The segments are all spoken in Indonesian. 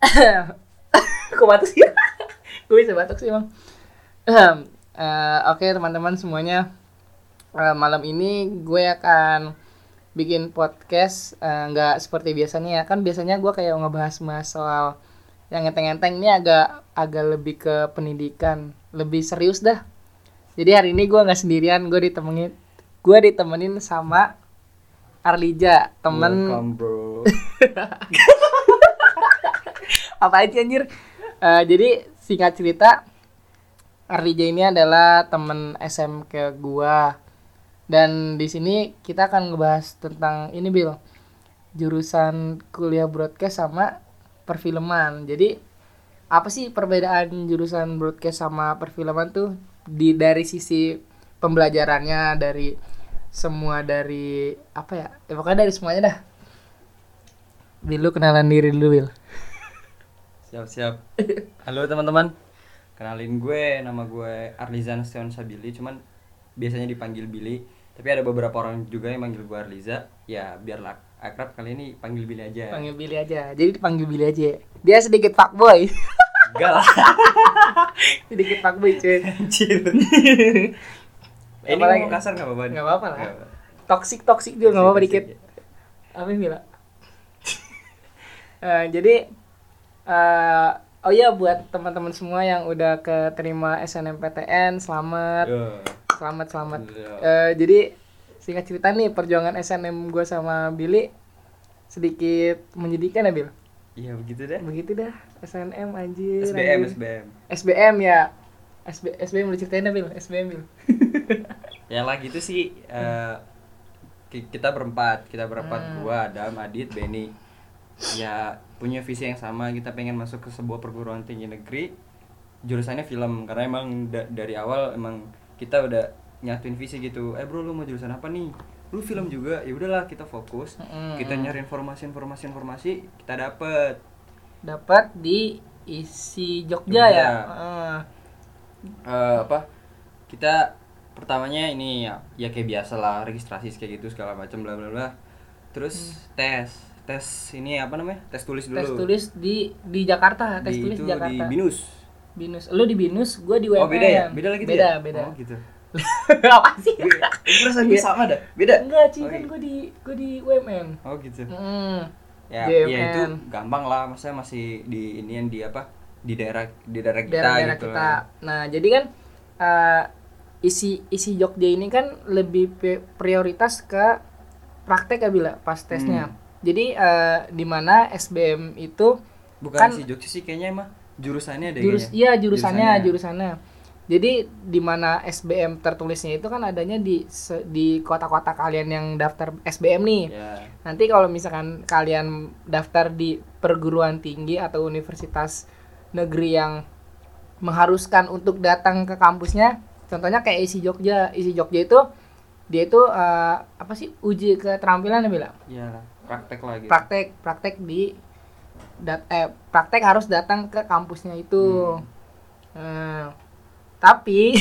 Kok batuk sih? gue bisa batuk sih. Ehem, eh, Oke teman-teman semuanya, Eh, malam ini gue akan bikin podcast eh, nggak seperti biasanya ya. Kan biasanya gue kayak ngebahas bahas soal yang enteng-enteng ini agak agak lebih ke pendidikan. Lebih serius dah. Jadi hari ini gue nggak sendirian. Gue ditemenin gue ditemenin sama Arlija temen. Welcome bro. apa aja anjir? Eh, jadi singkat cerita Arlija ini adalah temen SMK gua. Dan di sini kita akan ngebahas tentang ini Bil. Jurusan kuliah broadcast sama perfilman. Jadi apa sih perbedaan jurusan broadcast sama perfilman tuh? Di dari sisi pembelajarannya dari semua dari apa ya, ya pokoknya dari semuanya dah. Bil lu kenalan diri dulu Bil Siap siap. Halo teman-teman. Kenalin gue, nama gue Arlizan Stion Sabili, cuman biasanya dipanggil Billy. Tapi ada beberapa orang juga yang manggil gue Arliza. Ya biarlah akrab kali ini panggil Billy aja. panggil Billy aja jadi dipanggil Billy aja dia sedikit fuckboy Enggak lah. sedikit fuckboy cuy Anjir. ini ngomong kasar nggak apa-apa? Nggak apa-apa lah. Toxic toxic juga nggak apa-apa dikit apa yang bilang Eh, jadi eh oh iya buat teman-teman semua yang udah keterima SNMPTN selamat ya. selamat selamat Iya. Eh, jadi singkat cerita nih perjuangan SNM gue sama Billy sedikit menyedihkan ya Bil Iya begitu deh. begitu dah SNM anjir SBM anjir. SBM. SBM ya SB, SBM udah ceritain Bil SBM Bil Ya lah gitu sih. eh, ki- kita berempat, kita berempat Hmm. gua, Adam, Adit, Benny. Ya punya visi yang sama. Kita pengen masuk ke sebuah perguruan tinggi negeri. Jurusannya film karena emang da- dari awal emang kita udah nyatuin visi gitu. Eh bro, lu mau jurusan apa nih? Lu film juga. Ya udahlah kita fokus. Mm-mm. Kita nyari informasi informasi informasi kita dapet. dapat di isi Jogja, Jogja. ya Heeh. eh apa kita pertamanya ini ya, ya kayak biasa lah registrasi kayak gitu segala macam bla bla bla terus tes tes ini apa namanya tes tulis dulu tes tulis di di Jakarta tes di tulis itu di Jakarta di binus binus lu di binus gue di UMN oh beda ya beda lagi beda ya? beda oh gitu apa sih perasaan Iya. sama dah beda enggak sih Oh, kan iya. gue di gue di UMN oh gitu Mm. ya JMN. ya itu gampang lah maksudnya masih di ini yang di apa di daerah di daerah kita daerah-daerah gitu kita. lah. Nah, jadi kan eh, isi isi Jogja ini kan lebih prioritas ke praktek ya bila pas tesnya. Hmm. Jadi eh, di mana SBM itu bukan kan si Jogja sih kayaknya emang jurusannya ada jurus iya jurusannya jurusannya. Jadi di mana SBM tertulisnya itu kan adanya di se- di kota-kota kalian yang daftar SBM nih. ya Nanti kalau misalkan kalian daftar di perguruan tinggi atau universitas negeri yang mengharuskan untuk datang ke kampusnya, contohnya kayak isi Jogja, isi Jogja itu dia itu eh, apa sih uji keterampilan ya bilang ya praktek lah gitu. Praktek praktek di dat eh praktek harus datang ke kampusnya itu. Eh, tapi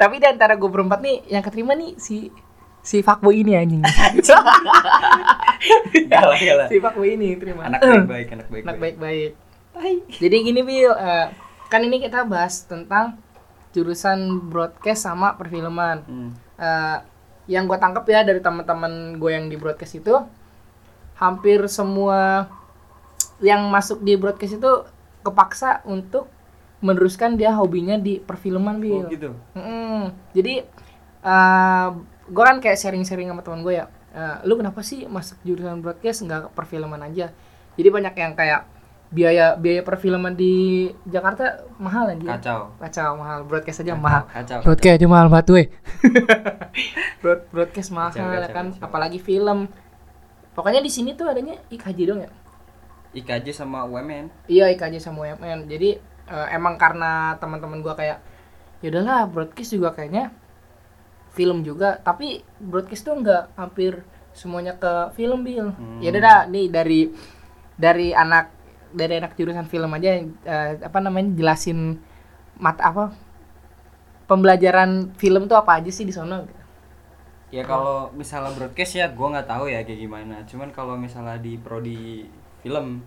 tapi di antara gue berempat nih yang keterima nih si si fuckboy ini anjing. Galah, galah. si fuckboy ini terima. Anak baik-baik anak baik anak baik-baik. Jadi gini Bil eh, kan ini kita bahas tentang jurusan broadcast sama perfilman. Hmm. Eh, yang gue tangkap ya dari teman-teman gue yang di broadcast itu hampir semua yang masuk di broadcast itu kepaksa untuk meneruskan dia hobinya di perfilman oh Bil gitu Mm-mm. Jadi eh gue kan kayak sharing-sharing sama teman gue ya. eh, lu kenapa sih masuk jurusan broadcast nggak perfilman aja? Jadi banyak yang kayak biaya biaya perfilman di Jakarta mahal anjir. kacau Kacau mahal. Broadcast aja mahal. kacau Broadcast aja mahal banget weh. Broad, broadcast mahal Kacau, kacau, kan, kacau. apalagi film. Pokoknya di sini tuh adanya IKJ dong ya. IKJ sama UMN Iya IKJ sama UMN. Jadi eh, emang karena teman-teman gua kayak ya udahlah broadcast juga kayaknya film juga, tapi broadcast tuh nggak hampir semuanya ke film bil. Hmm. Ya udah dah, nih dari dari anak dari anak jurusan film aja eh, apa namanya jelasin mata apa pembelajaran film tuh apa aja sih di sono? ya kalau misalnya broadcast ya gua nggak tahu ya kayak gimana. Cuman kalau misalnya di prodi film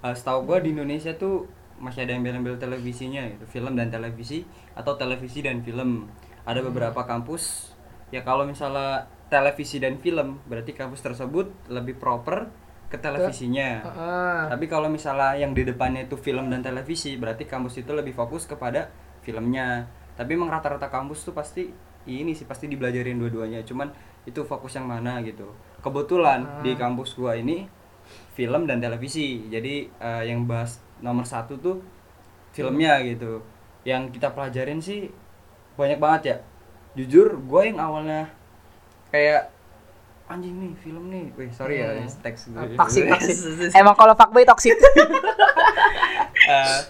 Eh, setahu gua di Indonesia tuh masih ada yang embel-embel televisinya gitu. Film dan televisi atau televisi dan film. Ada beberapa kampus ya kalau misalnya televisi dan film berarti kampus tersebut lebih proper ke televisinya Heeh. tapi kalau misalnya yang di depannya itu film dan televisi, berarti kampus itu lebih fokus kepada filmnya. Tapi emang rata-rata kampus tuh pasti ini sih pasti dibelajarin dua-duanya. Cuman itu fokus yang mana gitu. Kebetulan di kampus gua ini film dan televisi. Jadi eh, yang bahas nomor satu tuh filmnya gitu. Yang kita pelajarin sih banyak banget ya. Jujur gua yang awalnya kayak anjing nih film nih. Wih, sorry ya Hmm. teks gue. toxic toxic emang kalau fuckboy toxic Eh,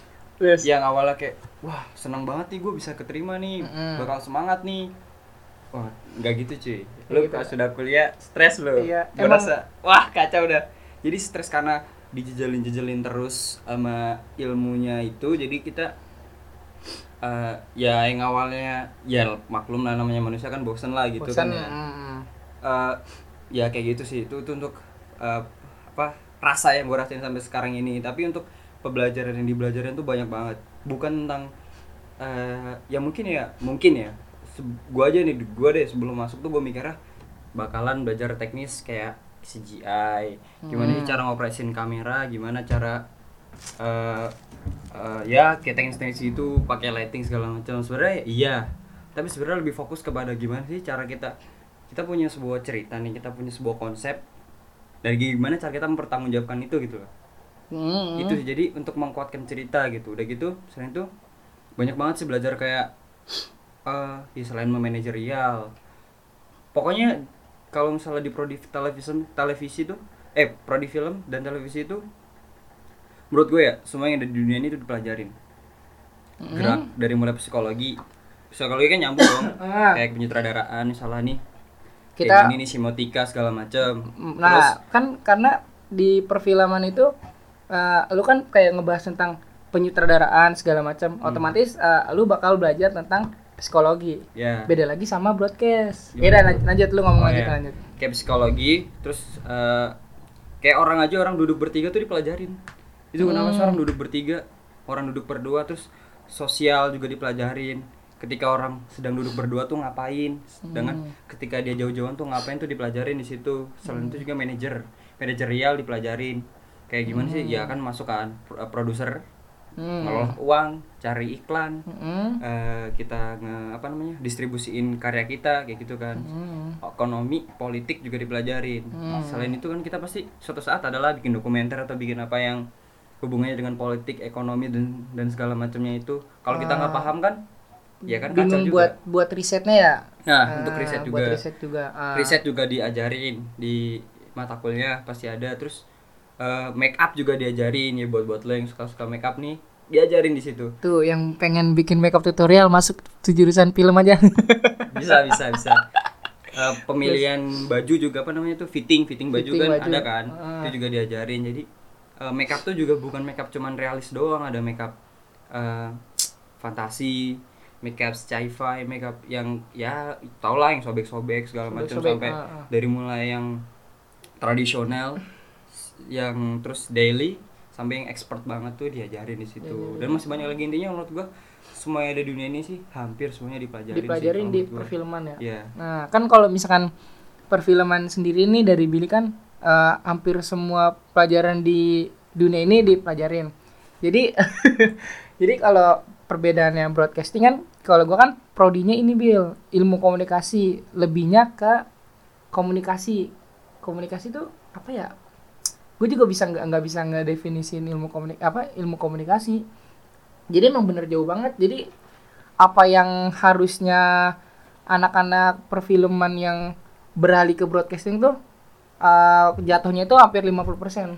Yes. yang awalnya kayak wah senang banget nih gue bisa keterima nih Mm-mm. bakal semangat nih wah nggak gitu cuy lu gitu. pas sudah kuliah stres lu Iya, Gua emang- rasa wah kacau udah jadi stres karena dijejelin jejelin terus sama ilmunya itu jadi kita eh, ya yang awalnya ya maklum lah namanya manusia kan bosen lah gitu Bosan, kan ya mm, Eh, ya kayak gitu sih. Itu, itu untuk eh, apa rasa yang gue rasain sampai sekarang ini. Tapi untuk pembelajaran yang dibelajarin tuh banyak banget. Bukan tentang eh, ya mungkin ya mungkin ya. Gue aja nih gue deh sebelum masuk tuh gue mikirnya bakalan belajar teknis kayak CGI gimana Hmm. cara ngoperesin kamera gimana cara eh eh, ya kayak teknis-teknis itu pakai lighting segala macam. Sebenarnya iya. Tapi sebenarnya lebih fokus kepada gimana sih cara kita kita punya sebuah cerita nih kita punya sebuah konsep dan gimana cara kita mempertanggungjawabkan itu gitu loh. Mm, itu sih jadi untuk menguatkan cerita gitu. Udah gitu selain itu banyak banget sih belajar kayak eh ya selain memanajerial. Pokoknya kalau misalnya di prodi televisi televisi tuh eh prodi film dan televisi itu menurut gue ya semua yang ada di dunia ini tuh dipelajarin. Gerak dari mulai psikologi. Psikologi kan nyambung dong Ah. kayak penyutradaraan misalnya nih Kita- kayak gini nih simotika segala macam Nah, kan karena di perfilman itu eh, lu kan kayak ngebahas tentang penyutradaraan segala macam, Hmm. otomatis eh, lu bakal belajar tentang psikologi. ya Beda lagi sama broadcast. Ya tuh? lanjut, lanjut lu ngomong Oh, lanjut iya. lanjut. kayak psikologi terus eh, kayak orang aja orang duduk bertiga tuh dipelajarin itu kenapa sih orang duduk bertiga orang duduk berdua terus sosial juga dipelajarin ketika orang sedang duduk berdua tuh ngapain dengan ketika dia jauh-jauhan tuh ngapain tuh dipelajarin di situ selain itu juga manajer manajerial dipelajarin kayak gimana sih ya kan masuk kan pro- produser Hmm. ngelola uang cari iklan Mm-mm. eh, kita nge apa namanya distribusiin karya kita kayak gitu kan Mm. ekonomi politik juga dipelajarin Hmm. selain itu kan kita pasti suatu saat adalah bikin dokumenter atau bikin apa yang hubungannya dengan politik ekonomi dan dan segala macamnya itu kalau kita nggak Ah. paham kan ya kan kacau Bingung juga buat buat risetnya ya. nah Ah, untuk riset Buat juga riset juga. ah. riset juga diajarin di mata kuliah pasti ada terus eh, make up juga diajarin ya buat buat lo yang suka suka make up nih diajarin di situ Tuh yang pengen bikin makeup tutorial masuk ke jurusan film aja. bisa bisa bisa Eh, pemilihan baju juga apa namanya tuh fitting fitting baju Fitting kan baju. ada kan Ah. itu juga diajarin jadi eh, makeup tuh juga bukan makeup cuman realis doang ada makeup eh, fantasi makeup sci-fi makeup yang ya tau lah yang sobek-sobek segala macam sampai ah, ah. dari mulai yang tradisional yang terus daily sampai yang expert banget tuh diajarin di situ Iya, dan masih banyak lagi intinya menurut gua semua yang ada di dunia ini sih hampir semuanya dipelajarin sih Dipelajarin kalau di perfilman ya. Iya. Nah, kan kalau misalkan perfilman sendiri nih dari Billy kan eh, hampir semua pelajaran di dunia ini dipelajarin. Jadi jadi kalau perbedaannya broadcasting kan kalau gua kan prodinya ini Bill, ilmu komunikasi, lebihnya ke komunikasi. Komunikasi itu apa ya? Gue juga bisa nggak nggak bisa ngedefinisin ilmu komunik apa ilmu komunikasi. Jadi emang bener jauh banget. Jadi apa yang harusnya anak-anak perfilman yang beralih ke broadcasting tuh eh, jatuhnya itu hampir 50%.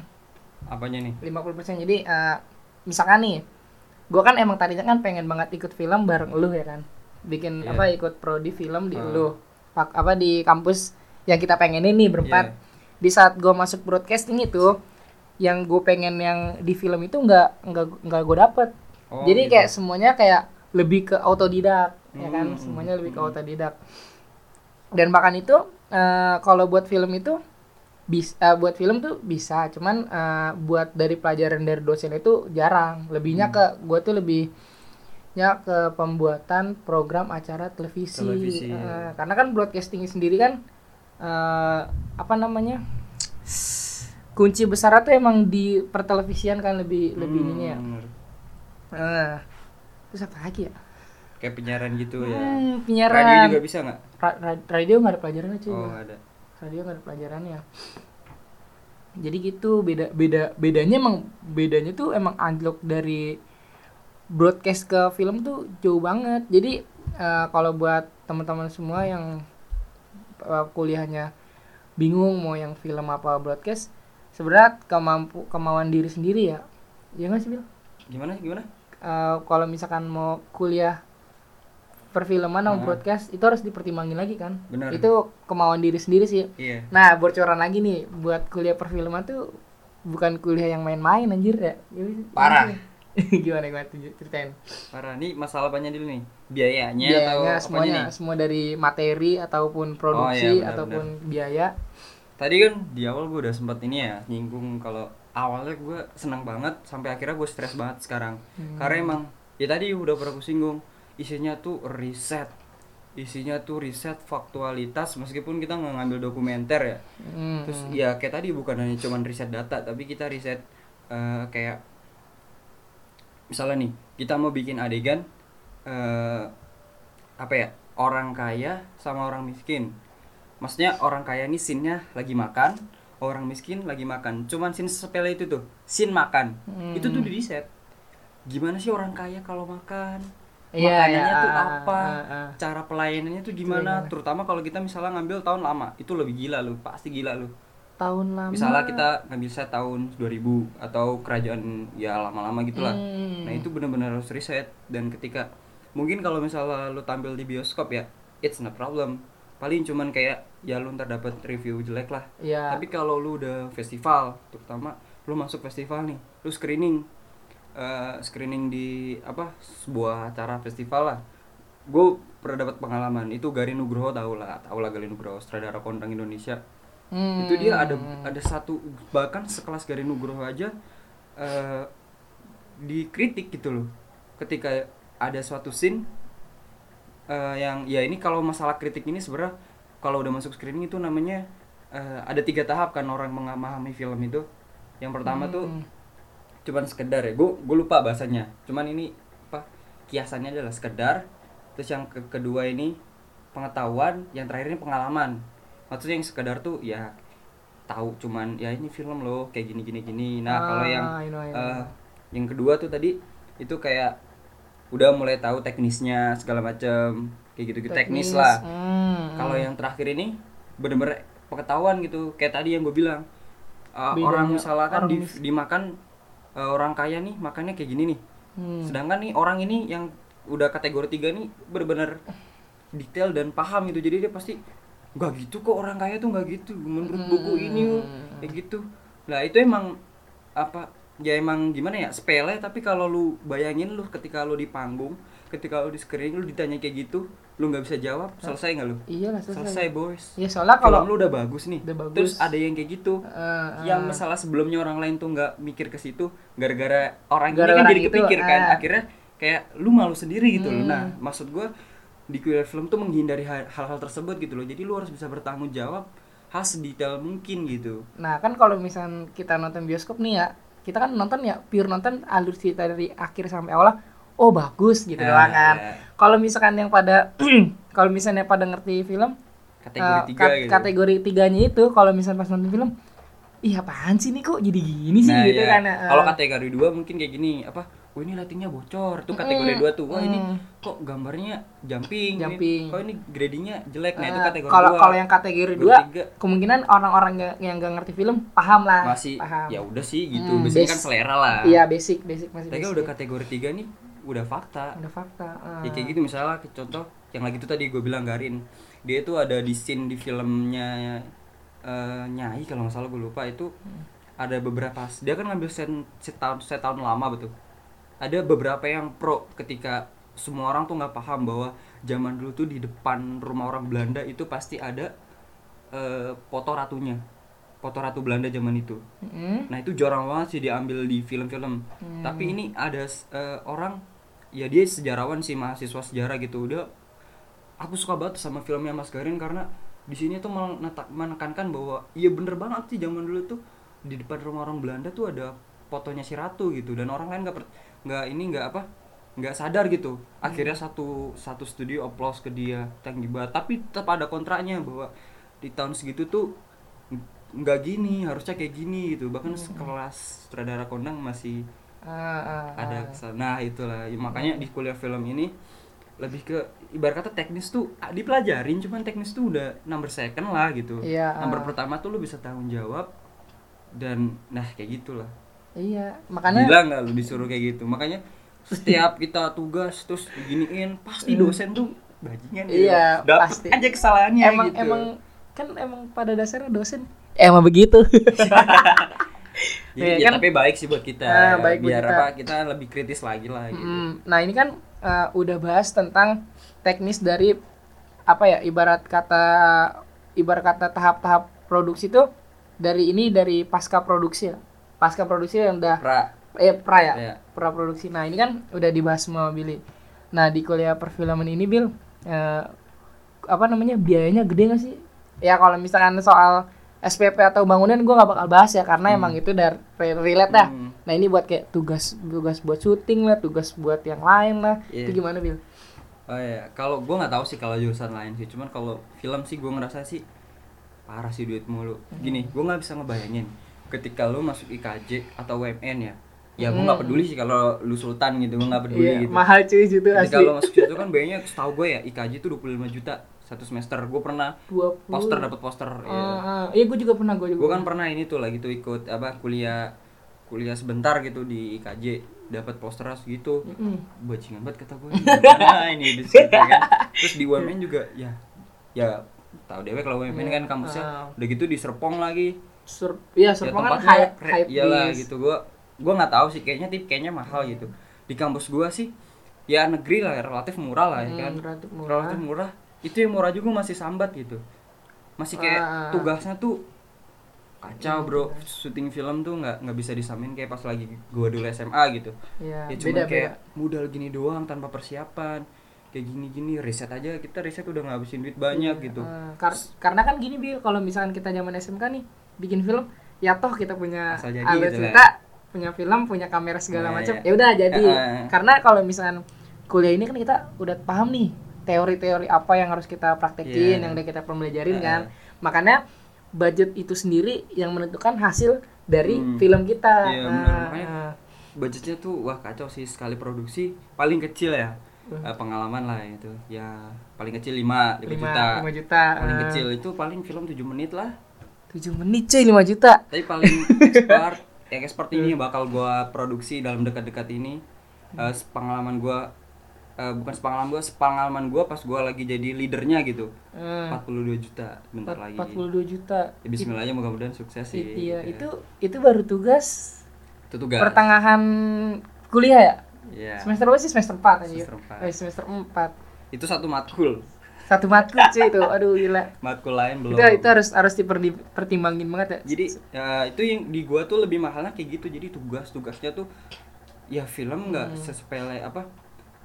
apanya nih 50%. Jadi eh, misalkan nih gua kan emang tadinya kan pengen banget ikut film bareng lu ya kan. Bikin Iya. apa ikut prodi film di Ah. lu. Pak apa di kampus yang kita pengen ini berempat. Iya. Di saat gua masuk broadcasting itu yang gue pengen yang di film itu nggak nggak nggak gue dapet Oh, jadi gitu. kayak semuanya kayak lebih ke autodidak ya kan Hmm, semuanya lebih ke hmm. autodidak dan bahkan itu eh, kalau buat film itu bisa buat film tuh bisa cuman eh, buat dari pelajaran dari dosen itu jarang. Lebihnya Hmm. ke gue tuh lebihnya ke pembuatan program acara televisi, Televisi, Eh, ya. karena kan broadcasting sendiri kan eh, apa namanya kunci besar tuh emang di pertelevisian kan lebih lebih Hmm, ini ya. Eh, terus apa lagi ya? Kayak penyiaran gitu ya. Hmm, radio penyiaran juga bisa nggak? Ra- ra- radio nggak ada pelajarannya cuy. Oh ada radio nggak ada pelajarannya jadi gitu beda beda bedanya emang bedanya tuh emang anjlok dari broadcast ke film tuh jauh banget. Jadi eh, kalau buat teman-teman semua yang eh, kuliahnya bingung mau yang film apa broadcast sebenarnya kemampu kemauan diri sendiri ya. Ya nggak sih Bil? gimana gimana? Eh, kalau misalkan mau kuliah perfilman sama Ah. broadcast itu harus dipertimbangin lagi kan Benar. itu kemauan diri sendiri sih iya Nah, bocoran lagi nih buat kuliah perfilman tuh bukan kuliah yang main-main anjir ya. Parah. gimana gimana ceritain. parah nih masalah apanya dulu nih biayanya, atau Biayanya apanya semuanya nih semua dari materi ataupun produksi Oh, iya, benar, ataupun biaya. tadi kan di awal gue udah sempat ini ya nyinggung kalau awalnya gue senang banget sampai akhirnya gue stres banget sekarang Hmm. karena emang ya tadi udah pernah gue singgung isinya tuh riset. Isinya tuh riset faktualitas meskipun kita nggak ngambil dokumenter ya. Hmm. terus ya kayak tadi bukan hanya cuman riset data tapi kita riset eh, kayak misalnya nih kita mau bikin adegan eh, apa ya orang kaya sama orang miskin. Maksudnya orang kaya nih scene-nya lagi makan orang miskin lagi makan. Cuman scene sepele itu tuh scene makan. Hmm. itu tuh di riset gimana sih orang kaya kalau makan Iya, makanannya iya, tuh ah, apa ah, ah. cara pelayanannya tuh gimana terutama kalau kita misalnya ngambil tahun lama itu lebih gila lu pasti gila lu Tahun lama. misalnya kita ngambil set tahun 2000 atau kerajaan ya lama-lama gitulah Hmm. nah itu benar-benar harus riset dan ketika mungkin kalau misalnya lu tampil di bioskop ya it's no problem paling cuman kayak ya lu ntar dapat review jelek lah Iya. tapi kalau lu udah festival terutama lu masuk festival nih lu screening eh, screening di apa sebuah acara festival lah gue pernah dapat pengalaman itu Garin Nugroho tau lah tau lah Garin Nugroho sutradara kondang Indonesia Hmm. itu dia ada ada satu bahkan sekelas Garin Nugroho aja eh, dikritik gitu loh ketika ada suatu scene eh, yang ya ini kalau masalah kritik ini sebenarnya kalau udah masuk screening itu namanya eh, ada tiga tahap kan orang memahami film itu yang pertama tuh Hmm. Cuman sekedar ya. Gue gue lupa bahasanya. Cuman ini apa kiasannya adalah sekedar. Terus yang ke- kedua ini pengetahuan. Yang terakhir ini pengalaman. Maksudnya yang sekedar tuh ya tahu. Cuman ya ini film loh kayak gini gini gini. Nah kalau yang Ah, I know, I know. eh, yang kedua tuh tadi itu kayak udah mulai tahu teknisnya segala macam kayak gitu gitu teknis, lah. Hmm. kalau yang terakhir ini bener-bener pengetahuan gitu. Kayak tadi yang gue bilang uh, Bedanya orang misalkan orang di, dimakan uh, orang kaya nih makannya kayak gini nih. Hmm. sedangkan nih orang ini yang udah kategori tiga nih bener-bener detail dan paham gitu. Jadi dia pasti nggak gitu kok orang kaya tuh nggak gitu. Menurut buku ini Hmm. kayak gitu. Lah itu emang apa ya emang gimana ya sepele. Tapi kalau lu bayangin lu ketika lu di panggung ketika lu di screening lu ditanya kayak gitu lu nggak bisa jawab selesai nggak lu Iyalah selesai. selesai boys Ya soalnya kalau kalau lu udah bagus nih Udah bagus. terus ada yang kayak gitu Eh, yang eh. masalah sebelumnya orang lain tuh nggak mikir ke situ gara-gara orang ini Gara-gara kan jadi itu, kepikir kan ah. akhirnya kayak lu malu sendiri gitu loh Hmm. nah maksud gua di queer film tuh menghindari hal- hal-hal tersebut gitu loh jadi lu harus bisa bertanggung jawab hal sedetail mungkin gitu Nah kan kalau misalnya kita nonton bioskop nih ya, kita kan nonton ya pure nonton alur cerita dari akhir sampai awal. Oh bagus gitu Ah, doang kan. ya. Kalau misalkan yang pada kalau misalnya pada ngerti film kategori eh, tiga kat- gitu kategori tiganya itu kalau misalnya pas nonton film, ih apaan sih nih kok jadi gini sih Nah, gitu ya. kan. eh. kalau kategori dua mungkin kayak gini apa oh ini lightingnya bocor tuh kategori Mm, dua tuh wah ini mm. kok gambarnya jumping, ini- Jumping. kok ini gradingnya jelek nah itu Eh, kategori kalau dua kalau yang kategori dua kemungkinan orang-orang yang yang gak ngerti film paham lah masih paham ya udah sih gitu Hmm, biasanya kan selera lah iya basic basic masih tapi basic udah kategori tiga nih udah fakta. Udah fakta ya eh. kayak gitu misalnya contoh yang lagi itu tadi gue bilang Garin. Dia itu ada di scene di filmnya eh, Nyai kalau nggak salah gue lupa. Itu ada beberapa dia kan ngambil set, set tahun set tahun lama betul. Ada beberapa yang pro ketika semua orang tuh nggak paham bahwa zaman dulu tuh di depan rumah orang Belanda itu pasti ada eh, foto ratunya. Foto ratu Belanda zaman itu. Mm. nah itu jarang banget sih diambil di film-film. Hmm. tapi ini ada eh, orang ya dia sejarawan sih mahasiswa sejarah gitu. Udah aku suka banget sama filmnya Mas Garin karena di sini tuh menekankan bahwa iya bener banget sih zaman dulu tuh di depan rumah orang Belanda tuh ada fotonya si ratu gitu dan orang lain nggak nggak ini nggak apa nggak sadar gitu. Akhirnya satu satu studio applause ke dia you banget. Tapi tetap ada kontraknya bahwa di tahun segitu tuh nggak gini harusnya kayak gini gitu. Bahkan sekelas sutradara kondang masih Ah, ah, ada ah. kesal- nah itulah Ya, makanya di kuliah film ini lebih ke ibarat kata teknis tuh ah, dipelajarin cuman teknis tuh udah number second lah gitu Iya, number pertama tuh lu bisa tanggung jawab dan nah kayak gitulah Iya, makanya gila nggak lu disuruh kayak gitu makanya setiap kita tugas terus diginiin pasti dosen tuh bajingan gitu. Iya, Dapet pasti. aja kesalahannya emang gitu. emang kan emang pada dasarnya dosen emang begitu. Jadi Iya, ya, kan? tapi baik sih buat kita. Ah, ya. baik buat biar kita. apa kita lebih kritis lagi lah gitu. Mm, nah ini kan eh, udah bahas tentang teknis dari apa ya ibarat kata ibarat kata tahap-tahap produksi tuh dari ini dari pasca produksi ya pasca produksi yang udah Pra. eh pra ya Iya. pra produksi nah ini kan udah dibahas sama Billy nah di kuliah perfilman ini Bill eh, apa namanya biayanya gede gak sih ya kalau misalkan soal SPP atau bangunan gue nggak bakal bahas ya karena emang itu dari relate dah Hmm. nah ini buat kayak tugas tugas buat syuting lah tugas buat yang lain lah Iya. itu gimana Bill Oh iya, kalau gua nggak tahu sih kalau jurusan lain sih, cuman kalau film sih gua ngerasa sih parah sih duit mulu. Gini, gua nggak bisa ngebayangin ketika lu masuk IKJ atau WMN ya. Ya gua nggak peduli sih kalau lu sultan gitu, gua nggak peduli Iya, gitu. mahal cuy itu Ketika asli lu masuk situ kan biayanya setahu gue ya IKJ itu 25 juta satu semester. Gue pernah 20 poster dapat poster. Ah, ya. ah. iya gue juga pernah gue juga gue kan pernah ini tuh lagi tuh ikut apa kuliah kuliah sebentar gitu di IKJ dapat poster segitu Mm-mm. bajingan banget kata gue gimana ini di situ kan terus di UMN juga ya ya tahu dewe kalau UMN kan kampusnya Ah. udah gitu di Serpong lagi Sur iya ya Serpong kan tempatnya hype hype iyalah gitu gue gue nggak tahu sih kayaknya tip kayaknya mahal gitu di kampus gue sih ya negeri lah relatif murah lah ya Hmm, kan relatif murah. relatif murah itu yang murah juga masih sambat gitu masih kayak Ah. tugasnya tuh kacau bro syuting film tuh nggak nggak bisa disamain kayak pas lagi gua dulu SMA gitu Iya, ya cuma beda kayak beda. modal gini doang tanpa persiapan kayak gini gini riset aja kita riset udah ngabisin duit banyak gitu Eh, kar- karena kan gini Bil, kalau misalkan kita zaman SMK nih bikin film, ya toh kita punya alur gitu lah. cerita, punya film, punya kamera segala Nah, macam. iya. Ya udah jadi. Heeh. Karena kalau misalkan kuliah ini kan kita udah paham nih teori-teori apa yang harus kita praktekin, Iya. yang udah kita pembelajarin Heeh. kan. Makanya budget itu sendiri yang menentukan hasil dari Hmm. film kita. Iya, benar. Nah, Makanya nah. budgetnya tuh wah kacau sih sekali produksi paling kecil ya Hmm. Eh, pengalaman lah itu ya paling kecil 5 5 Lima- juta lima juta, paling eh. kecil itu paling film 7 menit lah 7 menit cuy 5 juta. tapi paling expert yang expert ini bakal gua produksi dalam dekat-dekat ini Eh, pengalaman gua eh, bukan sepengalaman gua sepengalaman gua pas gua lagi jadi leadernya gitu Hmm. 42 juta bentar lagi 42 juta. ya, Bismillah aja mudah-mudahan sukses sih iya, gitu ya. itu itu baru tugas itu tugas pertengahan kuliah ya? Iya. Semester berapa sih? Semester 4 aja. Semester empat. Eh, semester 4. itu satu matkul Satu matkul cuy itu. Aduh gila. matkul lain belum Itu itu harus harus dipertimbangin banget ya. jadi ya, itu yang di gua tuh lebih mahalnya kayak gitu jadi tugas tugasnya tuh ya film nggak Hmm. sesepele apa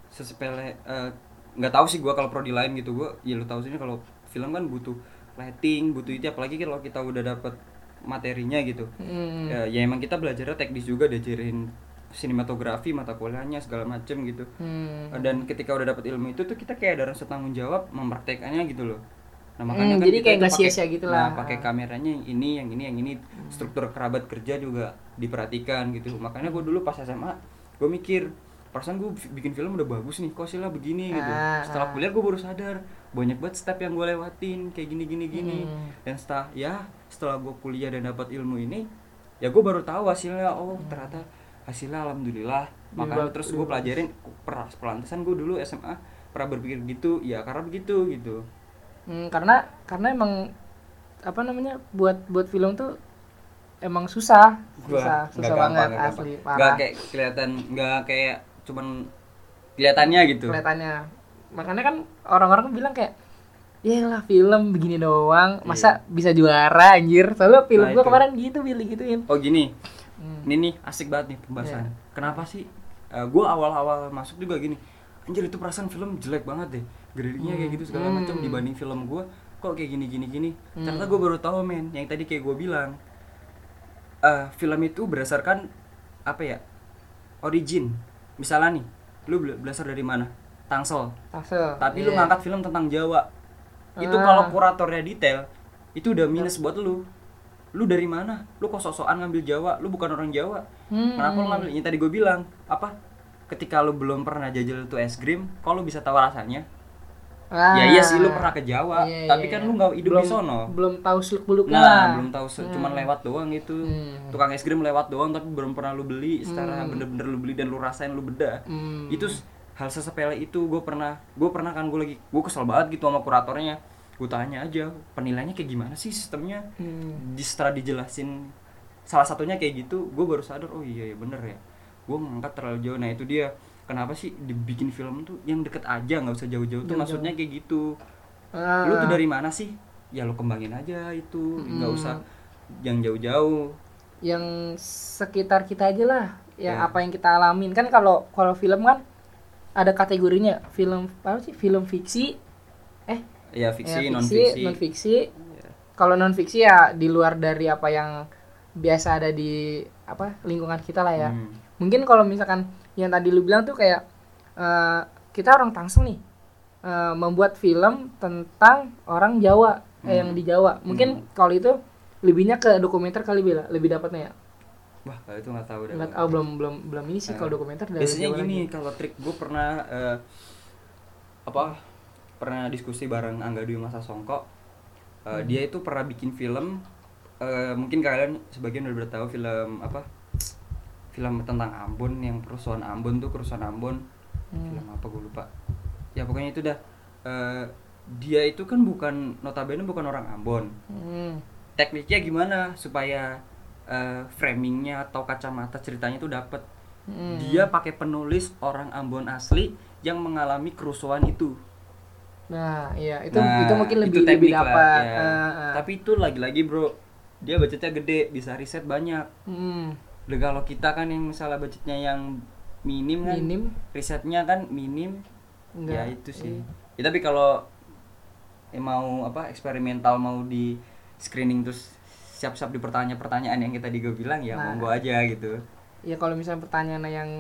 sesepele eh, nggak tahu sih gua kalau prodi lain gitu gua ya lu tahu sih kalau film kan butuh lighting butuh itu apalagi kalau kita udah dapet materinya gitu Hmm. ya, ya emang kita belajarnya teknis juga diajarin sinematografi mata kuliahnya segala macem gitu Hmm. dan ketika udah dapet ilmu itu tuh kita kayak ada rasa tanggung jawab mempraktekannya gitu loh nah Hmm, jadi kita kayak nggak sia-sia gitu lah. nah, pakai kameranya yang ini yang ini yang ini struktur kerabat kerja juga diperhatikan gitu makanya gue dulu pas SMA gue mikir perasaan gue bikin film udah bagus nih kok hasilnya begini gitu. Ah, setelah ah. kuliah gue baru sadar banyak banget step yang gue lewatin kayak gini gini gini. Hmm. dan setelah ya setelah gue kuliah dan dapat ilmu ini ya gue baru tahu hasilnya. Oh ternyata hasilnya alhamdulillah. Makanya terus gue pelajarin per pelantasan gue dulu SMA pernah berpikir gitu. Ya karena begitu gitu. Hmm, karena karena emang apa namanya buat buat film tuh emang susah. Susah Gua susah nggak banget gampang, asli gampang. nggak kayak kelihatan nggak kayak cuman kelihatannya gitu kelihatannya makanya kan orang-orang bilang kayak ya lah film begini doang masa bisa juara anjir soalnya film Nah, gua itu. kemarin gitu pilih gituin Oh gini, Hmm. ini nih asik banget nih pembahasannya. Iya. Kenapa sih? gue awal-awal masuk juga gini, anjir itu perasaan film jelek banget deh, gradingnya kayak gitu segala macam Hmm. dibanding film gue, kok kayak gini gini gini. Hmm. Ternyata gue baru tahu men, yang tadi kayak gue bilang, eh film itu berdasarkan apa ya? Origin. Misalnya nih, lu bela- berasal dari mana? Tangsel. Tangsel Tapi lu Iya. ngangkat film tentang Jawa. Itu Ah. kalau kuratornya detail, itu udah minus buat lu. Lu dari mana? Lu kok sok-sokan ngambil Jawa? Lu bukan orang Jawa. Hmm. Kenapa lu ngambil? Yang tadi gue bilang, apa? Ketika lu belum pernah jajal tuh es krim, lu bisa tahu rasanya? Ah. Ya iya sih lu pernah ke Jawa, Iya, tapi iya. kan lu nggak hidup belum, di sono. belum tahu seluk beluknya Nah, lah. belum tahu se- cuman Hmm. lewat doang gitu. Hmm. Tukang es krim lewat doang tapi belum pernah lu beli secara Hmm. bener-bener lu beli dan lu rasain lu bedah. Hmm. Itu hal sesepele itu gue pernah gue pernah kan gue lagi gue kesel banget gitu sama kuratornya. Gue tanya aja penilaiannya kayak gimana sih sistemnya? Hmm. Di setelah dijelasin salah satunya kayak gitu, gue baru sadar oh iya ya bener ya. Gue ngangkat terlalu jauh. Nah, itu dia. Kenapa sih dibikin film tuh yang deket aja nggak usah jauh-jauh tuh? Maksudnya kayak gitu. Ah. lu tuh dari mana sih? Ya lu kembangin aja itu. Nggak Mm. usah yang jauh-jauh. Yang sekitar kita aja lah yang Iya. apa yang kita alamin. Kan kalau kalau film kan ada kategorinya. Film apa sih? Film fiksi. Eh? Ya fiksi ya, non fiksi non fiksi kalau non fiksi ya di luar dari apa yang biasa ada di apa lingkungan kita lah ya. Hmm. mungkin kalau misalkan yang tadi lu bilang tuh kayak eh, kita orang Tangsel nih eh, membuat film tentang orang Jawa eh, Hmm. yang di Jawa. Mungkin kalau itu lebihnya ke dokumenter kali bila lebih dapatnya ya? Wah kalau itu nggak tahu deh nggak tahu belum belum belum ini sih Eh, kalau dokumenter dari biasanya Jawa gini kalau trik gue pernah eh, apa pernah diskusi bareng Angga Dwi Masa Songko Eh, Hmm. dia itu pernah bikin film eh, mungkin kalian sebagian udah udah tahu film apa film tentang Ambon yang kerusuhan Ambon tuh kerusuhan Ambon Hmm. film apa gue lupa ya pokoknya itu dah Eh, dia itu kan bukan notabene bukan orang Ambon Hmm. tekniknya gimana supaya eh, framingnya atau kacamata ceritanya itu dapat Hmm. dia pakai penulis orang Ambon asli yang mengalami kerusuhan itu nah iya itu Nah, itu mungkin lebih itu lebih dapat ya. Eh, eh. tapi itu lagi-lagi bro dia budgetnya gede bisa riset banyak Hmm. Dan kalau kita kan yang misalnya budgetnya yang minim kan minim risetnya kan minim enggak ya itu sih Iya. ya, tapi kalau eh, mau apa eksperimental mau di screening terus siap-siap di pertanyaan-pertanyaan yang kita juga bilang ya Nah. monggo aja gitu ya kalau misalnya pertanyaan yang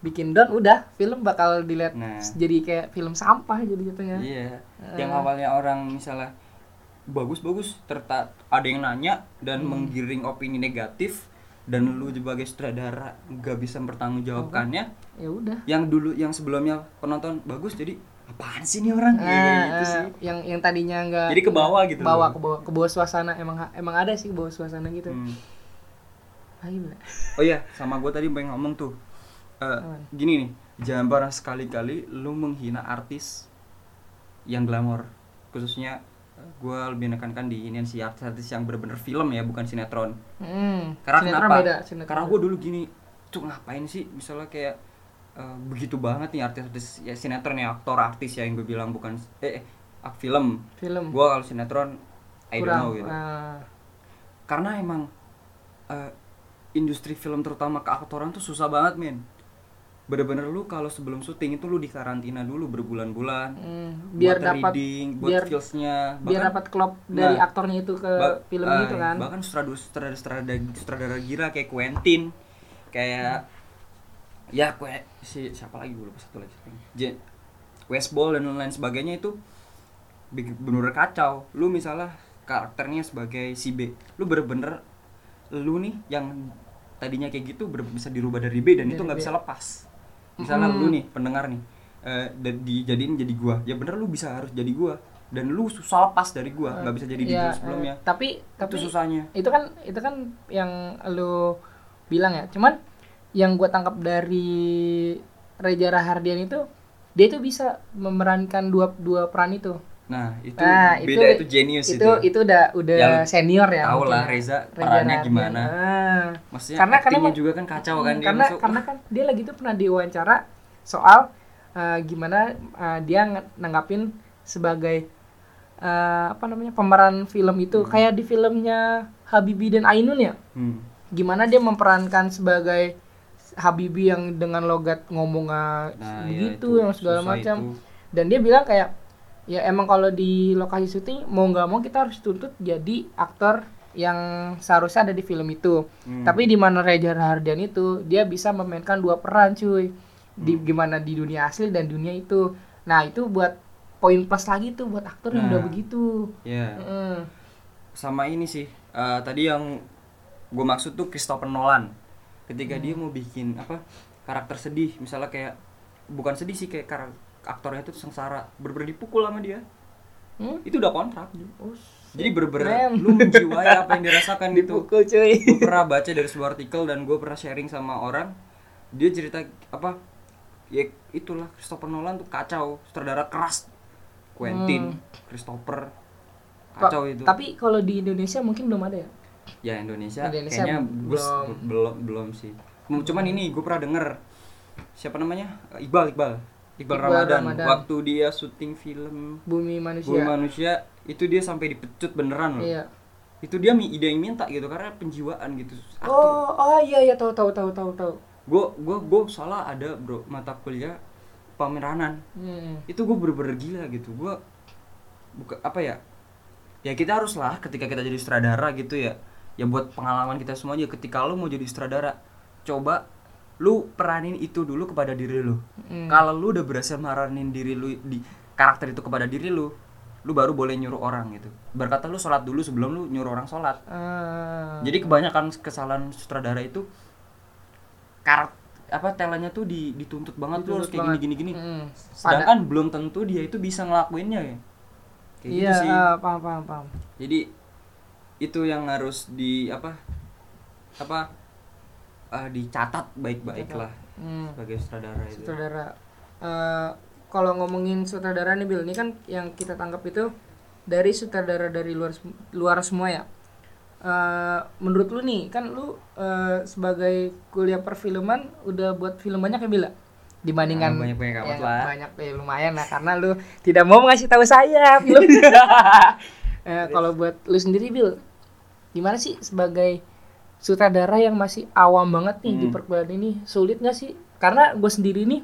bikin down udah film bakal dilihat Nah. jadi kayak film sampah jadi jatuhnya iya Eh. yang awalnya orang misalnya bagus-bagus terta ada yang nanya dan Hmm. menggiring opini negatif dan lu sebagai sutradara nggak bisa mempertanggungjawabkannya ya udah yang dulu yang sebelumnya penonton bagus jadi apaan sih ini orang Ya, Ah, kayak gitu sih yang yang tadinya enggak Jadi ke bawah gitu ke bawah ke bawah ke bawah suasana emang emang ada sih ke bawah suasana gitu Hmm. Ah, gimana? Oh iya, sama gue tadi pengen ngomong tuh. Eh, Apaan? gini nih, jangan pernah sekali-kali lu menghina artis yang glamor. Khususnya gue lebih nekankan di ini si artis-artis yang bener-bener film ya, bukan sinetron. Hmm, Karena sinetron kenapa? beda, sinetron Karena gue dulu gini, tuh ngapain sih misalnya kayak eh, begitu banget nih artis-artis ya sinetron ya aktor artis ya yang gue bilang bukan eh, eh film. film Gue kalau sinetron I don't kurang know gitu ah, karena emang eh, industri film terutama keaktoran tuh susah banget men bener-bener lu kalau sebelum syuting itu lu dikarantina dulu berbulan-bulan. Hmm, biar buat dapat reading, buat biar feelsnya biar dapat klop dari Nah, aktornya itu ke ba- film eh, gitu kan. bahkan sutradara sutradara sutradara, sutradara gila kayak Quentin kayak ya kue si siapa lagi gue lupa satu lagi J Westball dan lain sebagainya itu big- bener kacau. Lu misalnya karakternya sebagai si B lu bener-bener lu nih yang tadinya kayak gitu bisa dirubah dari B dan itu Dari nggak B. bisa lepas misalnya Mm. lu nih pendengar nih eh, dan dijadiin jadi gua. Ya bener lu bisa harus jadi gua. Dan lu susah lepas dari gua. Nggak bisa jadi Iya, diri eh, sebelumnya. tapi tapi itu susahnya. itu kan itu kan yang lu bilang ya. Cuman yang gue tangkap dari Reza Rahardian itu dia itu bisa memerankan dua dua peran itu nah itu nah beda itu, genius itu itu, itu udah udah Ya, lu senior ya tahu lah ya. Reza Reza perannya gimana. Ah. maksudnya Karena- karena juga kan kacau kan dia karena masuk karena kan dia lagi tuh pernah diwawancara soal eh, gimana eh, dia nanggapin sebagai eh, apa namanya pemeran film itu kayak di filmnya Habibie dan Ainun ya Hmm. gimana dia memerankan sebagai Habibie yang dengan logat ngomong ah, Nah, ya begitu itu, yang segala macam itu. dan dia bilang kayak ya emang kalau di lokasi syuting mau nggak mau kita harus tuntut jadi aktor yang seharusnya ada di film itu Hmm. tapi di mana Reza Rahardian itu dia bisa memainkan dua peran cuy di Hmm. gimana di dunia asli dan dunia itu nah itu buat poin plus lagi tuh buat aktor yang Nah. udah begitu Ya. Heeh. sama ini sih eh, tadi yang gue maksud tuh Christopher Nolan ketika dia mau bikin apa karakter sedih misalnya kayak bukan sedih sih kayak karak- aktornya itu sengsara berber dipukul sama dia. Hmm? itu udah kontrak Oh, jadi berber lu menjiwai apa yang dirasakan dipukul cuy. Gue pernah baca dari sebuah artikel dan gue pernah sharing sama orang. Dia cerita apa ya itulah Christopher Nolan tuh kacau sutradara keras. Quentin Christopher kacau itu. tapi kalau di Indonesia mungkin belum ada ya? Ya Indonesia, Indonesia kayaknya belum. belum belum sih. Cuman ini gue pernah denger siapa namanya? Iqbal Iqbal Iqbal, Iqbal Ramadan. Ramadan. waktu dia syuting film bumi manusia. Bumi Manusia itu dia sampai dipecut beneran loh. Iya. Itu dia ide yang minta gitu karena penjiwaan gitu. Oh oh iya iya tahu tahu tahu tahu tahu. Gue gue gue salah ada bro mata kuliah pemeranan hmm. itu gue bener-bener gila gitu. Gue buka apa ya? Ya kita harus lah ketika kita jadi sutradara gitu ya. Ya buat pengalaman kita semua aja. Ketika lo mau jadi sutradara coba lu peranin itu dulu kepada diri lu Hmm. kalau lu udah berhasil meranin diri lu di karakter itu kepada diri lu lu baru boleh nyuruh orang gitu berkata lu sholat dulu sebelum lu nyuruh orang sholat Ah. jadi kebanyakan kesalahan sutradara itu karakter apa talentnya tuh di- dituntut banget lu harus Dituntut kayak banget. gini gini gini Hmm. sedangkan belum tentu dia itu bisa ngelakuinnya ya kayak iya gitu sih ah, paham paham paham jadi itu yang harus di apa apa eh, dicatat baik-baik lah hmm. sebagai sutradara itu. Sutradara. Eh, kalau ngomongin sutradara nih Bill ini kan yang kita tangkap itu dari sutradara dari luar luar semua ya? Eh, menurut lu nih kan lu eh, sebagai kuliah perfilman udah buat film banyak ya Bila dibandingkan Nah, banyak-banyak amat ya, lah. banyak ya lumayan lah karena lu tidak mau ngasih tahu saya film Eh, kalau buat lu sendiri Bill gimana sih sebagai sutradara yang masih awam banget nih di Hmm. perkuliahan ini sulit nggak sih? Karena gue sendiri nih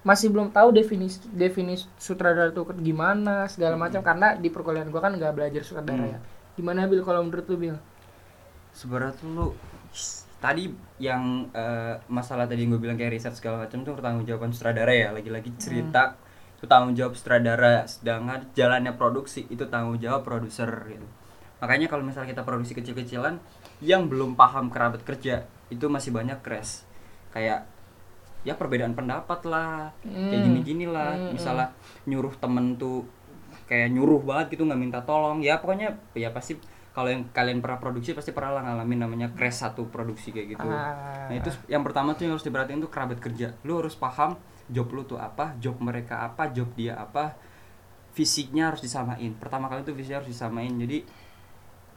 masih belum tahu definisi definisi sutradara itu gimana segala macam. Karena di perkuliahan gue kan nggak belajar sutradara Hmm. ya. Gimana Bill kalau menurut lu Bill sebenarnya tuh lu tadi yang eh, masalah tadi yang gue bilang kayak riset segala macam tuh tanggung jawaban sutradara ya. Lagi-lagi cerita itu tanggung jawab sutradara sedangkan jalannya produksi itu tanggung jawab produser gitu. Makanya kalau misalnya kita produksi kecil-kecilan yang belum paham kerabat kerja itu masih banyak crash. Kayak ya perbedaan pendapat lah kayak Hmm. gini-gini lah Hmm, misalnya nyuruh temen tuh kayak nyuruh banget gitu nggak minta tolong. Ya pokoknya ya pasti kalau yang kalian pernah produksi pasti pernah lah ngalamin namanya crash satu produksi kayak gitu. Ah. nah itu yang pertama tuh yang harus diperhatiin tuh kerabat kerja. Lu harus paham job lu tuh apa job mereka apa job dia apa fisiknya harus disamain. Pertama kali tuh fisiknya harus disamain. Jadi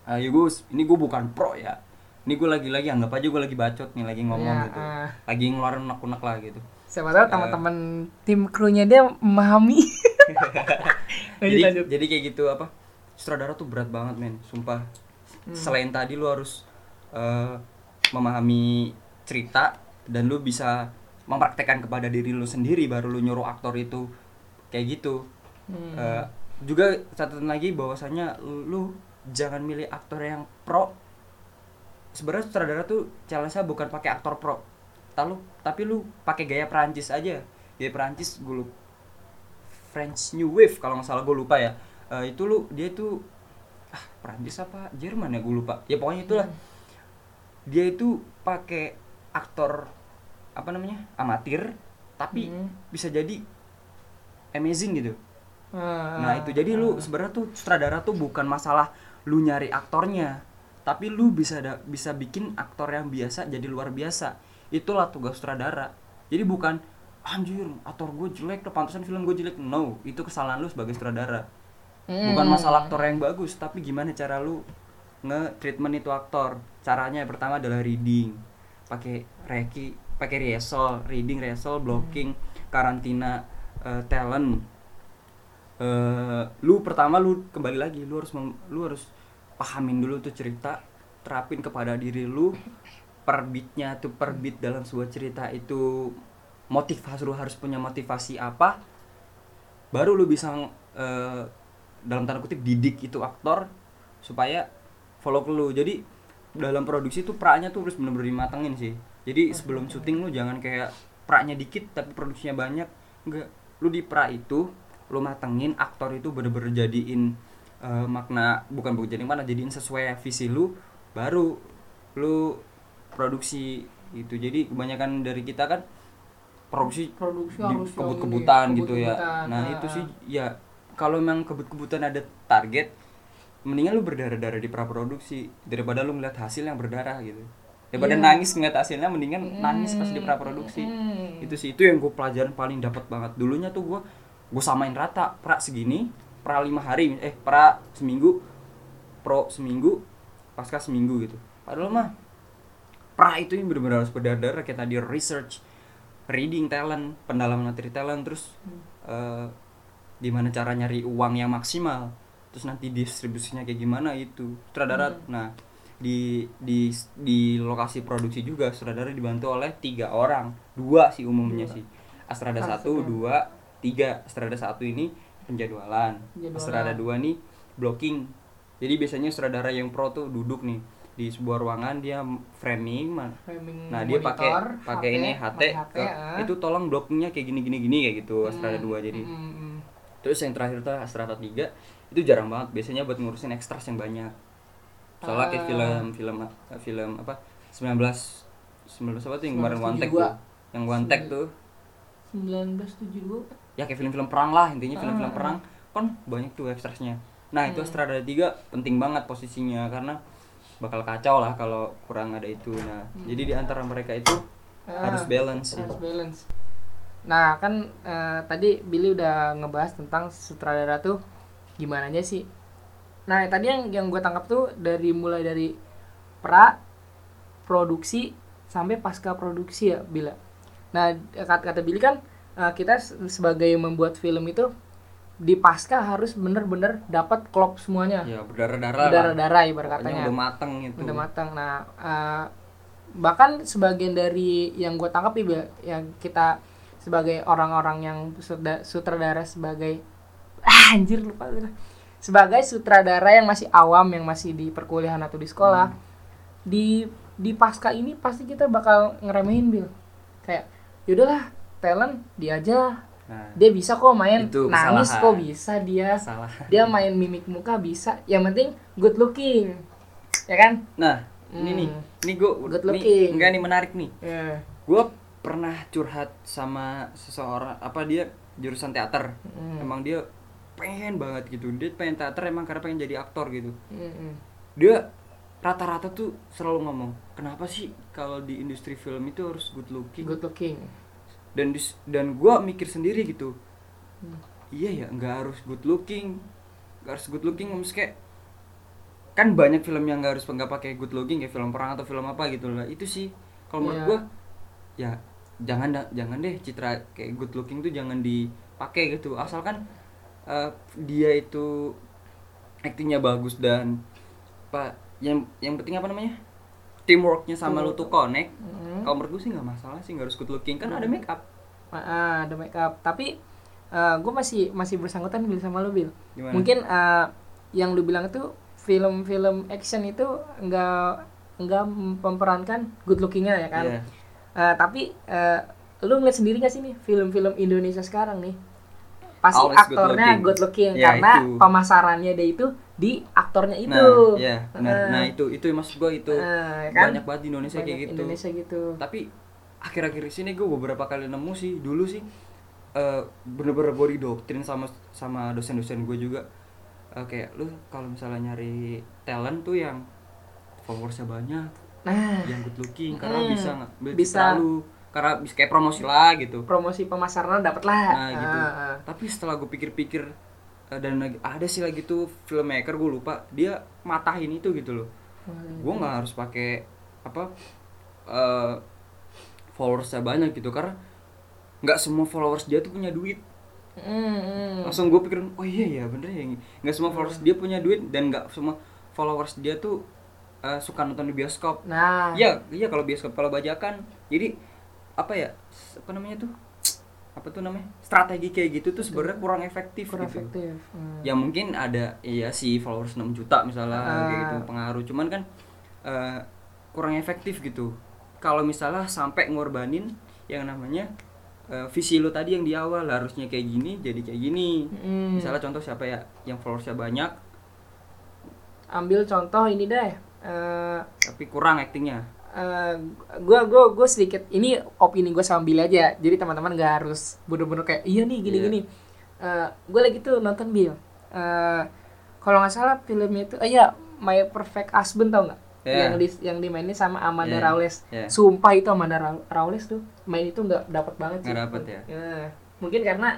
eh, ya gue ini gue bukan pro ya. Ini gue lagi-lagi anggap aja gue lagi bacot nih lagi ngomong Ya, gitu. ah. lagi ngeluarin unek-unek lah gitu. Siapa tahu teman-teman tim krunya dia memahami. Lanjut jadi lanjut. jadi kayak gitu apa sutradara tuh berat banget men. Sumpah. Hmm. selain tadi lu harus eh, memahami cerita dan lu bisa mempraktekkan kepada diri lu sendiri baru lu nyuruh aktor itu kayak gitu. Hmm. Eh, juga catatan lagi bahwasanya lu jangan milih aktor yang pro. Sebenarnya sutradara tuh challenge-nya bukan pakai aktor pro. Tahu, tapi lu pakai gaya Perancis aja. Gaya Perancis gue lupa. French New Wave kalau nggak salah gue lupa ya. Eh, itu lu dia itu ah Perancis apa? Jerman ya gue lupa. Ya pokoknya itulah. Dia itu pakai aktor apa namanya amatir tapi Hmm. bisa jadi amazing gitu. Ah, Nah itu. Jadi lu sebenarnya tuh sutradara tuh bukan masalah lu nyari aktornya, tapi lu bisa da- bisa bikin aktor yang biasa jadi luar biasa. Itulah tugas sutradara. Jadi bukan anjir aktor gue jelek, tuh pantesan film gue jelek. No, itu kesalahan lu sebagai sutradara. Bukan Hmm. masalah aktor yang bagus, tapi gimana cara lu nge-treatment itu aktor. Caranya yang pertama adalah reading. Pakai reki, pakai rehearsal, reading, rehearsal, blocking, karantina eh, talent eh lu pertama lu kembali lagi lu harus mem- lu harus pahamin dulu tuh cerita terapin kepada diri lu per beatnya tuh per beat dalam sebuah cerita itu motivasi lu harus punya motivasi apa baru lu bisa eh, dalam tanda kutip didik itu aktor supaya follow ke lu. Jadi dalam produksi tuh praknya tuh harus bener-bener dimatengin sih. Jadi sebelum syuting lu jangan kayak praknya dikit tapi produksinya banyak. Enggak lu di pra itu lu matengin aktor itu bener-bener jadiin eh, makna bukan bukan jadi mana jadiin sesuai visi lu baru lu produksi itu jadi kebanyakan dari kita kan produksi produksi di kebut-kebutan gitu ya. Nah, Ah, itu sih ya kalau memang kebut-kebutan ada target mendingan lu berdarah-darah di praproduksi daripada lu ngeliat hasil yang berdarah gitu. Daripada Iya. nangis ngeliat hasilnya mendingan nangis pas di praproduksi. Hmm. Itu sih itu yang gue pelajaran paling dapat banget. Dulunya tuh gue gue samain rata pra segini, pra lima hari eh pra seminggu, pro seminggu, pasca seminggu gitu. Padahal mah pra itu yang benar-benar harus berdarah kayak tadi research reading talent pendalaman materi talent terus eh, gimana cara nyari uang yang maksimal terus nanti distribusinya kayak gimana itu sutradara nah di di di lokasi produksi juga sutradara dibantu oleh tiga orang. Dua sih umumnya Dua. sih. Astrada. satu dua tiga Astrada satu ini penjadwalan Penjadwalan. Astrada dua nih blocking jadi biasanya sutradara yang pro tuh duduk nih di sebuah ruangan dia framing Framing Nah dia pakai pakai ini HT, HP, ke- ah. itu tolong blockingnya kayak gini gini gini kayak gitu Hmm, 2 jadi. hmm, hmm. Terus yang terakhir tuh Astrada 3 itu jarang banget biasanya buat ngurusin ekstras yang banyak. Soalnya kayak Ah. film film film apa 19 19 apa tuh yang kemarin one take 1972. tuh. Yang one take tuh 1972 ya kayak film-film perang lah intinya film-film Ah. perang kan banyak tuh ekstrasnya. Nah, itu Hmm. Astrada 3 penting banget posisinya karena bakal kacau lah kalau kurang ada itu. Nah, jadi di antara mereka itu Ah, harus balance harus balance nah kan eh, tadi Billy udah ngebahas tentang sutradara tuh gimana aja sih nah tadi yang yang gue tangkap tuh dari mulai dari pra produksi sampai pasca produksi ya Bila nah kata kata Billy kan eh, kita se- sebagai membuat film itu di pasca harus bener-bener dapat klop semuanya Ya, berdarah-darah lah. darah-darah ibarat katanya udah mateng gitu. udah matang nah eh, bahkan sebagian dari yang gue tangkap Bil, yang kita sebagai orang-orang yang sutra- sutradara sebagai ah, anjir lupa lupa. sebagai sutradara yang masih awam yang masih di perkuliahan atau di sekolah Hmm. di di pasca ini pasti kita bakal ngeremehin bil kayak yaudahlah talent dia aja Nah, dia bisa kok main Itu nangis kesalahan. kok bisa dia salah. dia main mimik muka bisa yang penting good looking ya kan Nah, ini nih, Hmm. ini gue Good looking. enggak nih menarik nih. ya Gue pernah curhat sama seseorang apa dia jurusan teater. Hmm. Emang dia pengen banget gitu. Dia pengen teater emang karena pengen jadi aktor gitu. Mm-mm. Dia rata-rata tuh selalu ngomong, "Kenapa sih kalau di industri film itu harus good looking?" good looking dan dis- dan gue mikir sendiri gitu. Hmm. iya ya nggak harus good looking nggak harus good looking maksudnya kayak kan banyak film yang nggak harus nggak pakai good looking kayak film perang atau film apa gitu lah. Itu sih kalau menurut Iya. gue ya jangan jangan deh citra kayak good looking tuh jangan dipakai gitu. Asalkan eh, dia itu aktingnya bagus dan pak yang yang penting apa namanya teamworknya sama lu tuh connect Mm. kalau menurut gue sih nggak masalah sih nggak harus good looking kan ada make up Ah, ada make up tapi gue masih masih bersangkutan bil sama lu bil Gimana? mungkin eh, yang lu bilang itu film-film action itu enggak enggak memperankan good lookingnya ya kan Iya. Eh, tapi eh, lu ngeliat sendiri gak sih nih film-film Indonesia sekarang nih pasti Always good aktornya looking. good looking, Ya, karena itu. pemasarannya dia itu di aktornya itu Nah, ya, benar. Eh, Nah, itu itu maksud gue itu eh, kan? banyak banget di Indonesia kayak Banyak gitu. Indonesia gitu Tapi akhir-akhir sini gue beberapa kali nemu sih dulu sih eh, bener-bener gue didoktrin sama sama dosen-dosen gue juga Eh, kayak lu kalau misalnya nyari talent tuh yang followersnya banyak, nah yang good looking karena Hmm, bisa ngambil bisa. bisa lu karena bisa kayak promosi lah gitu. promosi pemasaran dapat lah Nah, gitu. Ah, ah. Tapi setelah gue pikir-pikir eh, dan lagi ada sih lagi tuh filmmaker gue lupa dia matahin itu gitu loh. gue nggak harus pakai apa eh followersnya banyak gitu karena nggak semua followers dia tuh punya duit Hmm, hmm. langsung gue pikirin oh iya ya bener ya nggak semua followers dia punya duit dan nggak semua followers dia tuh eh, suka nonton di bioskop Nah, Iya, iya kalau bioskop kalau bajakan. Jadi apa ya? Apa namanya tuh? Apa tuh namanya? Strategi kayak gitu tuh sebenarnya kurang efektif kurang gitu. efektif. Hmm. Ya mungkin ada iya sih followers 6 juta misalnya Ah. kayak gitu pengaruh. Cuman kan eh, kurang efektif gitu. Kalau misalnya sampai ngorbanin yang namanya eh, visi lo tadi yang di awal harusnya kayak gini jadi kayak gini. Hmm. Misalnya contoh siapa ya yang followersnya banyak ambil contoh ini deh. Eh tapi kurang aktingnya. Eh, gua gua gua sedikit ini opini gue sambil aja. Jadi teman-teman gak harus bener-bener kayak iya nih gini Iya. gini. Eh, gue lagi tuh nonton Bill Eh, kalau nggak salah filmnya itu eh, ya My Perfect Husband tau nggak? Iya. yang di yang dimainin sama Amanda Iya, Rawles iya. sumpah itu Amanda Ra- Rawles tuh main itu nggak dapat banget sih. Nggak dapet ya? mungkin karena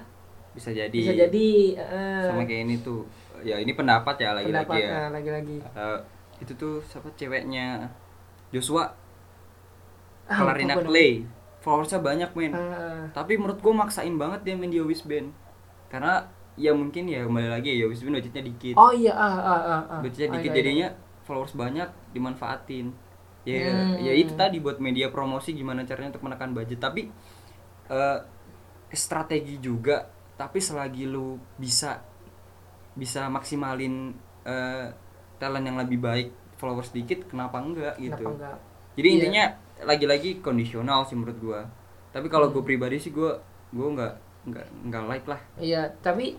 Bisa jadi. bisa jadi eh, sama kayak ini tuh. Ya ini pendapat ya lagi-lagi pendapat ya. lagi-lagi. Eh, itu tuh siapa ceweknya? Joshua Ah, Clarina Clay followersnya banyak men. Eh, tapi menurut gua maksain banget dia main di Yowis Band karena ya mungkin ya kembali lagi ya Yowis Band budgetnya dikit oh iya ah ah ah, ah. budgetnya Ah, dikit iya, iya. jadinya followers banyak dimanfaatin ya Hmm. ya itu tadi buat media promosi gimana caranya untuk menekan budget tapi eh, strategi juga tapi selagi lu bisa bisa maksimalin eh, talent yang lebih baik followers dikit kenapa enggak gitu Kenapa enggak? jadi Iya. intinya lagi-lagi kondisional sih menurut gua tapi kalau gue pribadi sih gua gua nggak nggak nggak like lah Iya, tapi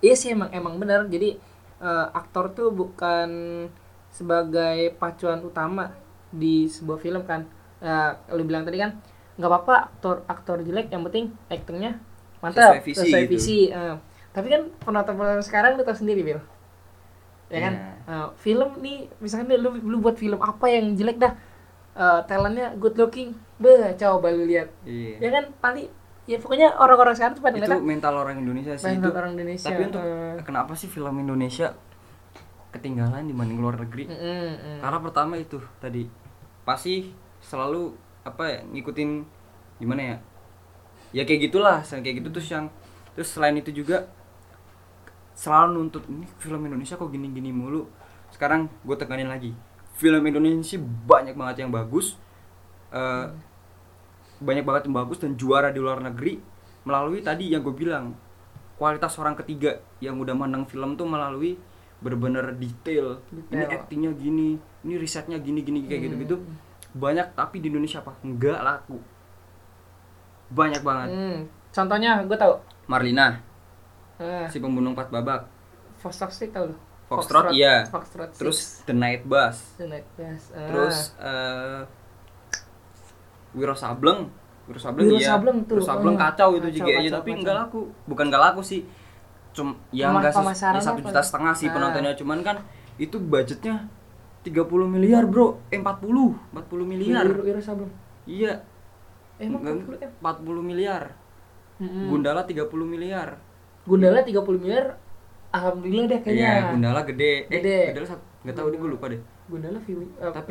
iya sih emang emang benar. Jadi eh, aktor tuh bukan sebagai pacuan utama di sebuah film kan. Ya, lu bilang tadi kan nggak apa-apa aktor aktor jelek yang penting aktingnya mantap Sesuai visi sesuai gitu. eh. tapi kan penonton penonton sekarang lu tau sendiri Bil ya kan Iya. Eh, film nih misalkan nih, lu lu buat film apa yang jelek dah Eh, talentnya good looking. Beh coba lu lihat. Iya. Ya kan paling ya pokoknya orang-orang sekarang tuh pada itu mental orang Indonesia sih Mental itu. orang Indonesia, tapi untuk eh. kenapa sih film Indonesia ketinggalan dibanding luar negeri? Mm, mm, mm. karena pertama itu tadi pasti selalu apa ya ngikutin gimana ya? Ya kayak gitulah kayak gitu terus yang terus selain itu juga selalu nuntut ini film Indonesia kok gini-gini mulu? Sekarang gue tekanin lagi film Indonesia banyak banget yang bagus. Eh, banyak banget yang bagus dan juara di luar negeri melalui tadi yang gue bilang kualitas orang ketiga yang udah menang film tuh melalui bener-bener detail, ini Detail. actingnya gini ini risetnya gini gini kayak gitu gitu banyak tapi di Indonesia apa? Nggak laku. Banyak banget. Hmm, contohnya gue tau Marlina. Eh, si pembunuh empat babak. Foxtrot sih tau lu Foxtrot, iya. Foxtrot terus The Night Bus The Night Bus. Ah. terus eh Wiro Sableng Wiro Sableng Wiro iya Sableng tuh, Wiro Sableng kacau itu juga aja kacau, tapi kacau. nggak laku bukan nggak laku sih cum ya Pema- nggak ses- pemasarannya ya satu juta setengah sih Ah. penontonnya cuman kan itu budgetnya 30 miliar bro eh 40 40 miliar Wiro, Wiro Sableng. iya Eh, emang Nggak- 40 M? 40 miliar Mm-mm. Gundala 30 miliar Gundala 30 miliar. Alhamdulillah deh kayaknya. Iya, Gundala gede. Eh, Gede. Gundala satu, nggak tahu deh gue lupa deh. Gundala view eh, Tapi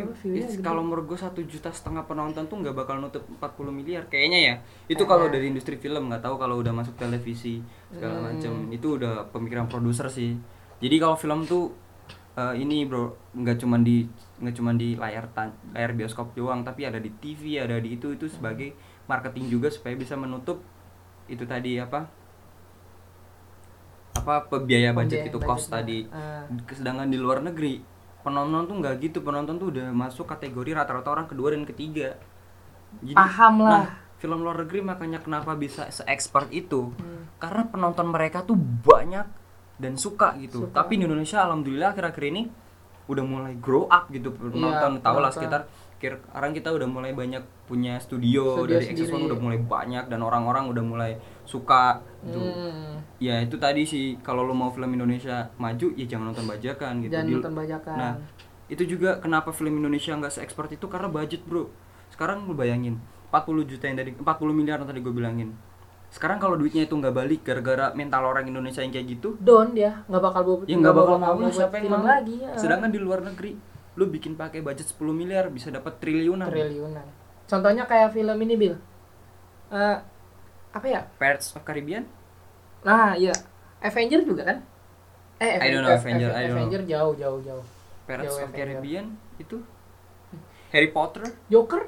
kalau menurut gue satu juta setengah penonton tuh nggak bakal nutup 40 miliar kayaknya ya. Itu kalau Eh. dari industri film nggak tahu kalau udah masuk televisi segala Hmm. macem itu udah pemikiran produser sih. Jadi kalau film tuh eh, ini bro nggak cuma di nggak cuma di layar tan- layar bioskop doang tapi ada di TV ada di itu itu sebagai marketing juga supaya bisa menutup itu tadi apa apa biaya budget Pembiayaan itu cost budgetnya. tadi Ah. sedangkan di luar negeri penonton tuh nggak gitu penonton tuh udah masuk kategori rata-rata orang kedua dan ketiga Jadi, Paham lah. nah, film luar negeri makanya kenapa bisa se-expert itu Hmm. karena penonton mereka tuh banyak dan suka gitu Suka. tapi di Indonesia alhamdulillah akhir-akhir ini udah mulai grow up gitu penonton Iya, tahu lah sekitar kir- sekarang kita udah mulai banyak punya studio, Studio dari Access One udah mulai banyak dan orang-orang udah mulai suka gitu Hmm. ya itu tadi sih kalau lo mau film Indonesia maju ya jangan nonton bajakan gitu Jangan Di- nonton bajakan. nah itu juga kenapa film Indonesia nggak se-expert itu karena budget bro sekarang lu bayangin 40 juta yang dari 40 miliar yang tadi gue bilangin sekarang kalau duitnya itu nggak balik gara-gara mental orang Indonesia yang kayak gitu Down dia nggak bakal bu- ya nggak bakal mau siapa yang mau lagi. ya. sedangkan di luar negeri lu bikin pakai budget 10 miliar bisa dapat triliunan triliunan. Contohnya kayak film ini Bill. Eh, apa ya? Pirates of Caribbean nah iya Avenger juga kan eh I don't know, Avenger, I don't know. Avenger jauh jauh jauh Pirates Jauh of Avenger. Caribbean itu Harry Potter Joker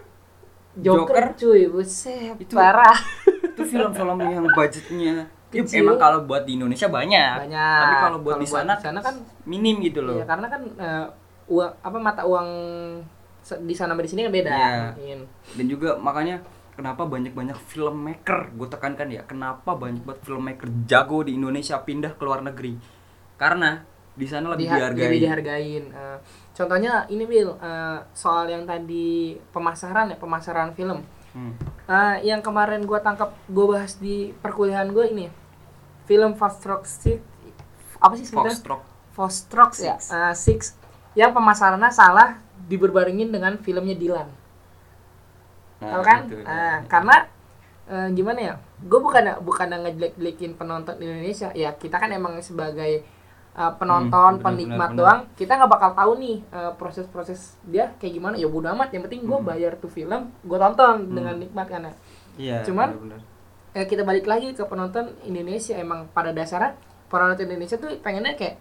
Joker, Joker. cuy buset Itu- parah itu film-film yang budgetnya ya, Kecil. emang kalau buat di Indonesia banyak, banyak tapi kalau buat di sana, kan minim gitu loh Iya, karena kan eh, uang apa mata uang di sana sama di sini kan beda. Iya. mungkin. dan juga makanya kenapa banyak-banyak filmmaker gue tekankan ya kenapa banyak banget filmmaker jago di Indonesia pindah ke luar negeri karena di sana lebih Diha- dihargai Jadi dihargain. Eh, contohnya ini Bill eh, soal yang tadi pemasaran ya pemasaran film. Hmm. Eh, yang kemarin gua tangkap gua bahas di perkuliahan gua ini film Fast Stroke Six apa sih sebenarnya? Foxtrot Fast Stroke ya Six. eh, Six yang pemasarannya salah diberbarengin dengan filmnya Dylan. Nah, kan? itu. Nah, karena eh, gimana ya? Gue bukan bukan ngejelek-jelekin penonton Indonesia. Ya kita kan emang sebagai eh, penonton, Hmm, benar, penikmat benar, doang. Kita nggak bakal tahu nih eh, proses-proses dia kayak gimana. Ya bodo amat. Yang penting gue Hmm. bayar tuh film, gue tonton dengan nikmat kan. ya. iya Cuman- benar-benar. Eh, kita balik lagi ke penonton Indonesia. Emang pada dasarnya penonton Indonesia tuh pengennya kayak,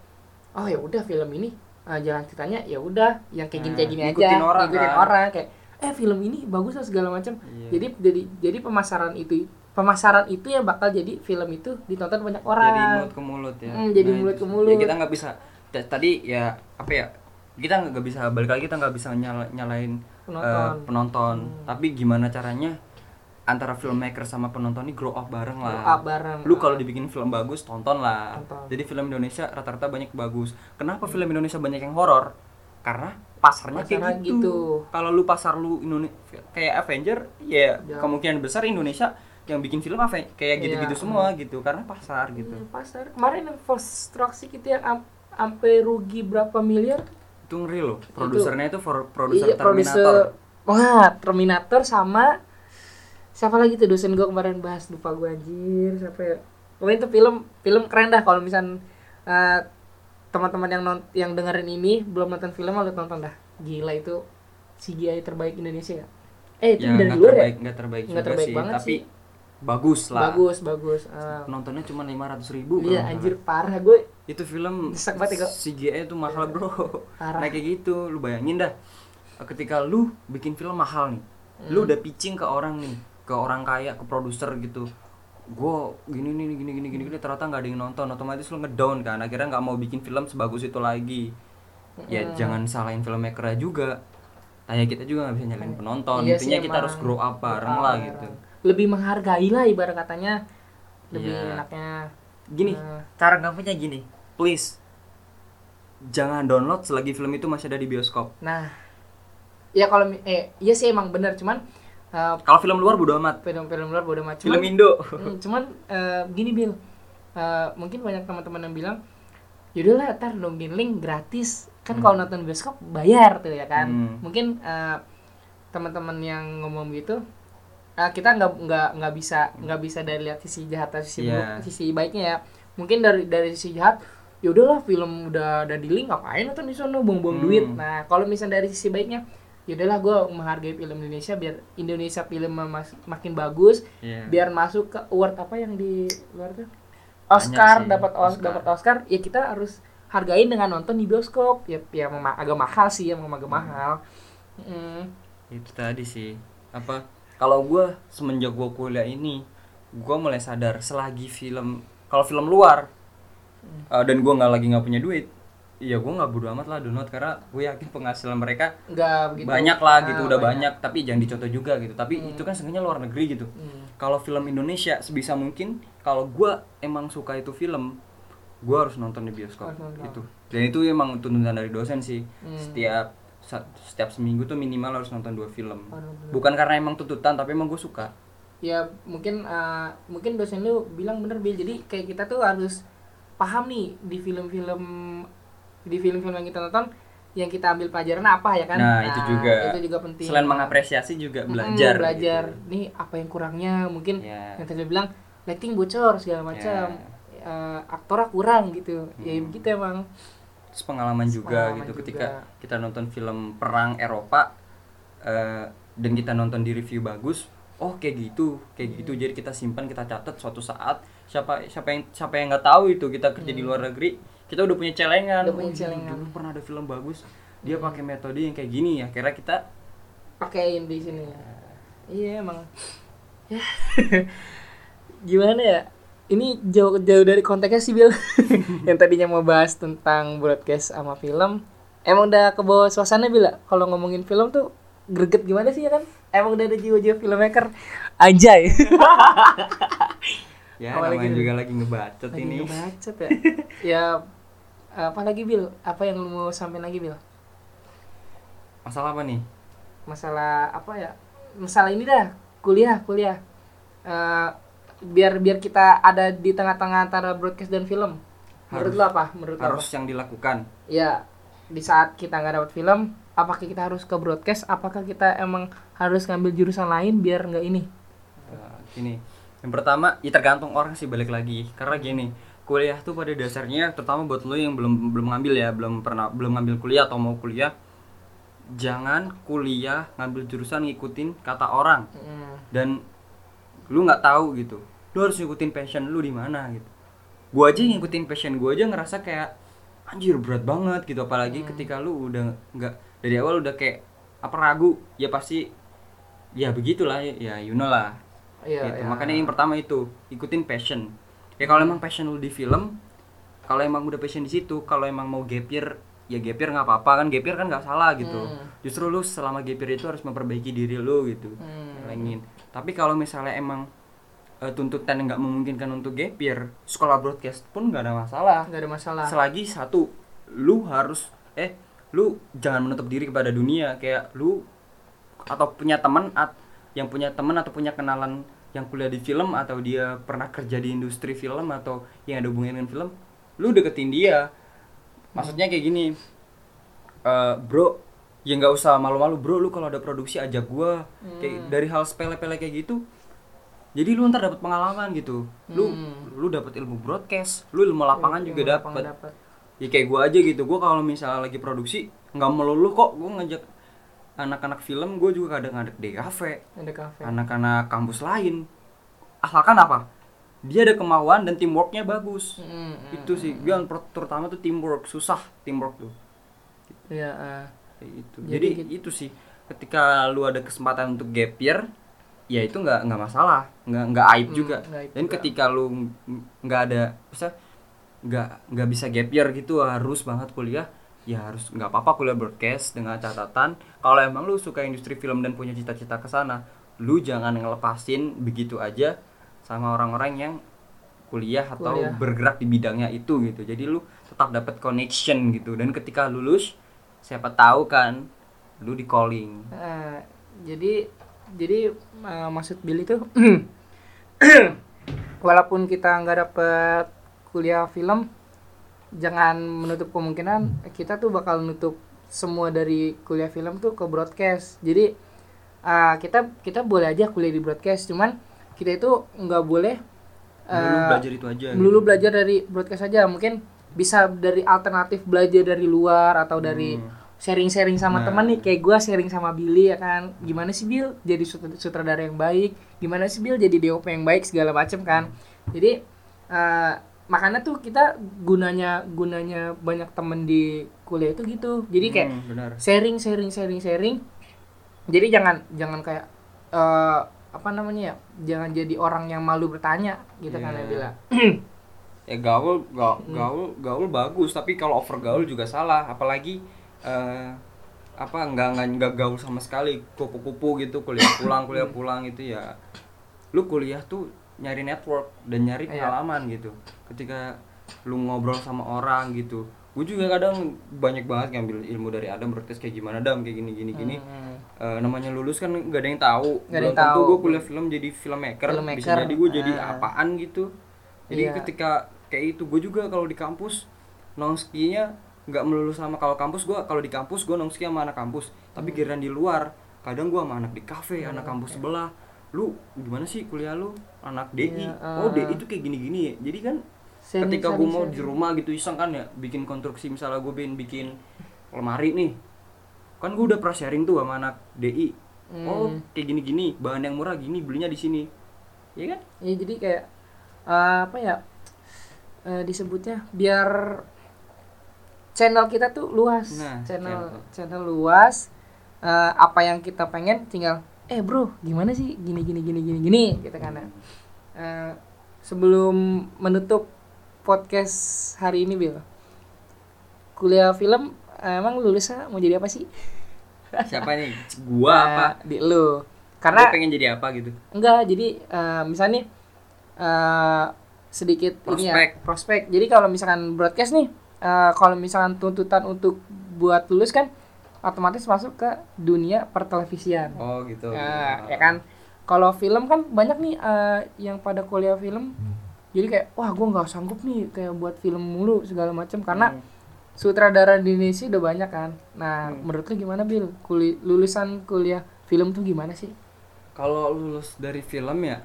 oh ya udah film ini eh, jalan ceritanya ya udah yang kayak gini Nah, kayak gini aja, ngikutin orang, ngikutin kan? orang kayak eh film ini bagus lah segala macam. Iya. Jadi jadi jadi pemasaran itu pemasaran itu yang bakal jadi film itu ditonton banyak orang. jadi mulut ke mulut ya Hmm, jadi mulut itu ke mulut. ya kita nggak bisa tadi ya apa ya kita nggak bisa balik lagi kita nggak bisa nyala, nyalain Penonton. eh, penonton Hmm. tapi gimana caranya antara filmmaker sama penonton ini grow up bareng Grow lah up bareng. lu kalau dibikin film bagus tonton lah Tonton. jadi film Indonesia rata-rata banyak bagus kenapa film Indonesia banyak yang horor karena pasarnya Pasarnya kayak gitu, gitu. kalau lu pasar lu Indonesia kayak Avenger ya Ya. kemungkinan besar Indonesia yang bikin film Ave- kayak gitu-gitu Iya. semua gitu karena pasar gitu Hmm, pasar. Kemarin yang First Stroke sih kita yang am- sampai rugi berapa miliar? itu ngeri loh produsernya itu for produser Iya, Terminator produser. Wah, Terminator sama siapa lagi tuh dosen gua kemarin bahas lupa gua anjir siapa ya. Pokoknya itu film film keren dah kalau misal eh, teman-teman yang non yang dengerin ini belum nonton film lu tonton dah. Gila itu CGI terbaik Indonesia ya. Eh, itu ya dari luar terbaik ya? nggak terbaik Nggak terbaik sih banget tapi sih. bagus lah Bagus, bagus. Eh, penontonnya cuma 500 ribu iya anjir parah gue. itu film banget ya. CGI itu mahal bro Parah. nah kayak gitu lu bayangin dah ketika lu bikin film mahal nih lu Hmm. udah pitching ke orang nih ke orang kaya ke produser gitu. Gue gini nih gini gini gini gini ternyata nggak ada yang nonton. Otomatis lu ngedown kan akhirnya nggak mau bikin film sebagus itu lagi. Ya jangan salahin filmmaker juga. Tanya kita juga nggak bisa nyalain penonton. Iya intinya kita harus grow up bareng lah gitu. Lebih menghargai lah ibarat katanya. Lebih Iya. enaknya. gini Nah. cara gampangnya gini. Please jangan download selagi film itu masih ada di bioskop. Nah, ya kalau eh iya sih emang bener. Cuman eh, kalau film luar bodo amat film-film luar bodo amat film cuman, Indo Hmm, cuman eh, gini Bill, Eh, mungkin banyak teman-teman yang bilang, yaudahlah ntar nungguin link gratis kan Hmm. kalau nonton bioskop bayar tuh ya kan. Hmm. Mungkin eh, teman-teman yang ngomong gitu, eh, kita nggak nggak nggak bisa nggak bisa dari lihat sisi jahat atau sisi buruk, sisi baiknya ya. Mungkin dari dari sisi jahat, yaudahlah film udah ada di link ngapain nonton di sana buang-buang Hmm. duit. Nah kalau misalnya dari sisi baiknya, yaudahlah gue menghargai film Indonesia biar Indonesia film mas- makin bagus Iya. biar masuk ke award apa yang di luar tuh Oscar dapat Os- Oscar. dapat Oscar ya kita harus hargain dengan nonton di bioskop ya ya memang agak mahal sih ya memang agak Hmm. mahal Mm. itu tadi sih apa kalau gue semenjak gue kuliah ini gue mulai sadar selagi film kalau film luar Hmm. uh, dan gue nggak lagi nggak punya duit iya gue nggak bodo amat lah download karena gue yakin penghasilan mereka nggak begitu banyak lah Ah, gitu udah banyak. tapi jangan dicontoh juga gitu tapi Hmm. itu kan sebenarnya luar negeri gitu Hmm. kalau film Indonesia sebisa mungkin kalau gue emang suka itu film gue harus nonton di bioskop nonton. itu dan itu emang tuntutan dari dosen sih Hmm. setiap setiap seminggu tuh minimal harus nonton dua film nonton. bukan karena emang tuntutan tapi emang gue suka ya mungkin uh, mungkin dosen lu bilang bener Bil jadi kayak kita tuh harus paham nih di film-film di film-film yang kita nonton yang kita ambil pelajaran apa ya kan? Nah, itu juga. itu juga penting. Selain mengapresiasi juga belajar belajar gitu. nih apa yang kurangnya? Mungkin Ya. yang tadi bilang lighting bocor segala macam. Eh, aktornya kurang gitu. Ya Hmm. begitu emang. Terus pengalaman juga Pengalaman gitu juga. ketika kita nonton film perang Eropa eh, dan kita nonton di review bagus oh kayak gitu kayak gitu. Jadi kita simpan kita catat suatu saat siapa siapa yang siapa yang nggak tahu itu kita kerja di luar negeri kita udah punya celengan. Udah punya Oh, celengan. dulu pernah ada film bagus. Dia pakai metode yang kayak gini ya kira kita pakein di sini iya emang. Ya. Gimana ya? Ini jauh jauh dari konteksnya sih Bill yang tadinya mau bahas tentang broadcast sama film emang udah ke bawah suasana Bill kalau ngomongin film tuh greget gimana sih ya kan? Emang udah ada jiwa-jiwa filmmaker. Anjay. Ya Apalagi namanya juga lagi ngebacot lagi ini. ngebacot ya? Ya apa lagi Bill apa yang lu mau sampein lagi Bill masalah apa nih? Masalah apa ya? Masalah ini dah kuliah kuliah. Eh, biar biar kita ada di tengah-tengah antara broadcast dan film. Menurut Harus. lo apa? Menurut harus apa? yang dilakukan. Ya di saat kita nggak dapat film apakah kita harus ke broadcast? Apakah kita emang harus ngambil jurusan lain biar nggak ini? Nah, gini. Yang pertama ya tergantung orang sih balik lagi. Karena gini kuliah tuh pada dasarnya terutama buat lo yang belum belum ngambil ya belum pernah belum ngambil kuliah atau mau kuliah jangan kuliah ngambil jurusan ngikutin kata orang. Dan lu nggak tahu gitu lu harus ngikutin passion lu di mana gitu. Gua aja ngikutin passion gua aja ngerasa kayak anjir berat banget gitu. Apalagi ketika lu udah nggak dari awal udah kayak apa ragu ya pasti ya begitulah ya, ya you know lah. Iya, gitu. iya. makanya yang pertama itu ikutin passion ya kalau emang passion lu di film kalau emang udah passion di situ kalau emang mau gap year ya gap year nggak apa-apa kan gap year kan nggak salah gitu. Hmm. justru lu selama gap year itu harus memperbaiki diri lu gitu Hmm. Tapi kalau misalnya emang eh, tuntutan nggak memungkinkan untuk gap year sekolah broadcast pun nggak ada masalah. Nggak ada masalah. Selagi satu lu harus eh lu jangan menutup diri kepada dunia. Kayak lu atau punya teman at, yang punya teman atau punya kenalan yang kuliah di film atau dia pernah kerja di industri film atau yang ada hubungannya dengan film lu deketin dia. Maksudnya kayak gini eh, bro ya nggak usah malu-malu bro lu kalau ada produksi ajak gua. Kayak dari hal sepele-pele kayak gitu jadi lu ntar dapat pengalaman gitu. Lu Hmm. lu dapat ilmu broadcast lu ilmu lapangan Ilmu juga dapat. ya kayak gua aja gitu gua kalau misalnya lagi produksi nggak melulu kok gua ngajak anak-anak film gua juga kadang ngajak di ada kafe anak-anak kampus lain. Asalkan apa? Dia ada kemauan dan teamworknya bagus. Hmm, hmm, itu sih. gua yang per- terutama tuh teamwork. Susah teamwork tuh. Iya eh. Kayak gitu. Jadi jadi, gitu. itu sih. Ketika lu ada kesempatan untuk gap year ya itu nggak nggak masalah. Nggak nggak aib Hmm, juga. aib dan juga. ketika lu ng- nggak ada bisa nggak nggak bisa gap year gitu harus banget kuliah ya harus nggak apa-apa kuliah broadcast dengan catatan kalau emang lu suka industri film dan punya cita-cita ke sana lu jangan ngelepasin begitu aja sama orang-orang yang kuliah atau Kuliah. bergerak di bidangnya itu gitu. Jadi lu tetap dapat connection gitu. Dan ketika lulus siapa tahu kan lu di calling. Eh, jadi jadi eh, maksud Billy tuh walaupun kita nggak dapet kuliah film jangan menutup kemungkinan kita tuh bakal nutup semua dari kuliah film tuh ke broadcast. Jadi eh, kita kita boleh aja kuliah di broadcast cuman kita itu nggak boleh lu eh, belajar itu aja melulu belajar dari broadcast aja. Mungkin bisa dari alternatif belajar dari luar atau dari Hmm. sharing-sharing sama Nah. teman nih kayak gua sharing sama Billy ya kan? Gimana sih Bill jadi sut- sutradara yang baik. Gimana sih Bill jadi DOP yang baik segala macem kan? Jadi eh, makanya tuh kita gunanya gunanya banyak temen di kuliah itu gitu. Jadi kayak Hmm, benar. sharing sharing sharing sharing. Jadi jangan jangan kayak eh, apa namanya ya jangan jadi orang yang malu bertanya gitu kan ya. Bila ya gaul ga- Hmm. gaul gaul bagus tapi kalau over gaul juga salah. Apalagi eh, apa nggak nggak nggak gaul sama sekali. Kupu-kupu gitu kuliah pulang kuliah pulang itu ya. Lu kuliah tuh nyari network dan nyari Iya. pengalaman gitu ketika lu ngobrol sama orang gitu gue juga kadang banyak banget ngambil ilmu dari Adam broadcast kayak gimana Adam kayak gini gini gini Hmm. Eh, namanya lulus kan nggak ada yang tahu Nggak ada yang tentu gue kuliah film jadi filmmaker, Filmmaker. bisa jadi gue jadi Ah. apaan gitu jadi Iya. ketika kayak itu gue juga kalau di kampus nongskinya nggak melulu sama kalau kampus gue kalau di kampus gue nongski sama anak kampus tapi Hmm. giliran di luar kadang gue sama anak di kafe anak kampus sebelah lu gimana sih kuliah lu? Anak DI Iya, oh ah. DI itu kayak gini-gini ya? Jadi kan ketika gue mau di rumah gitu iseng kan ya bikin konstruksi misalnya gue bikin bikin lemari nih. Kan gue udah pernah sharing tuh sama anak DI Hmm. oh kayak gini gini bahan yang murah gini belinya di sini. Iya kan? Ya jadi kayak eh, apa ya eh, disebutnya biar channel kita tuh luas. Nah, channel channel. channel luas Eh, apa yang kita pengen tinggal eh bro gimana sih gini gini gini gini gini gitu kan ya. Eh, sebelum menutup podcast hari ini Bill kuliah film eh, emang lulusnya mau jadi apa sih siapa nih gua Eh, apa di lu karena karena pengen jadi apa gitu Enggak, jadi eh, misalnya nih, eh, sedikit ini ya Prospek. prospek. Jadi kalau misalkan broadcast nih, eh, kalau misalkan tuntutan untuk buat lulus kan otomatis masuk ke dunia pertelevisian. oh gitu Nah, ya kan. Kalau film kan banyak nih eh, yang pada kuliah film. Jadi kayak wah gue nggak sanggup nih kayak buat film mulu segala macam karena Hmm. sutradara di Indonesia udah banyak kan. Nah, Hmm. menurut lu gimana Bil? Kuli- lulusan kuliah film tuh gimana sih? kalau lulus dari film ya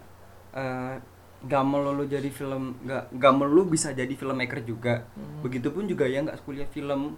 eh, nggak melulu jadi film nggak nggak melulu bisa jadi filmmaker juga Hmm. begitupun juga ya nggak kuliah film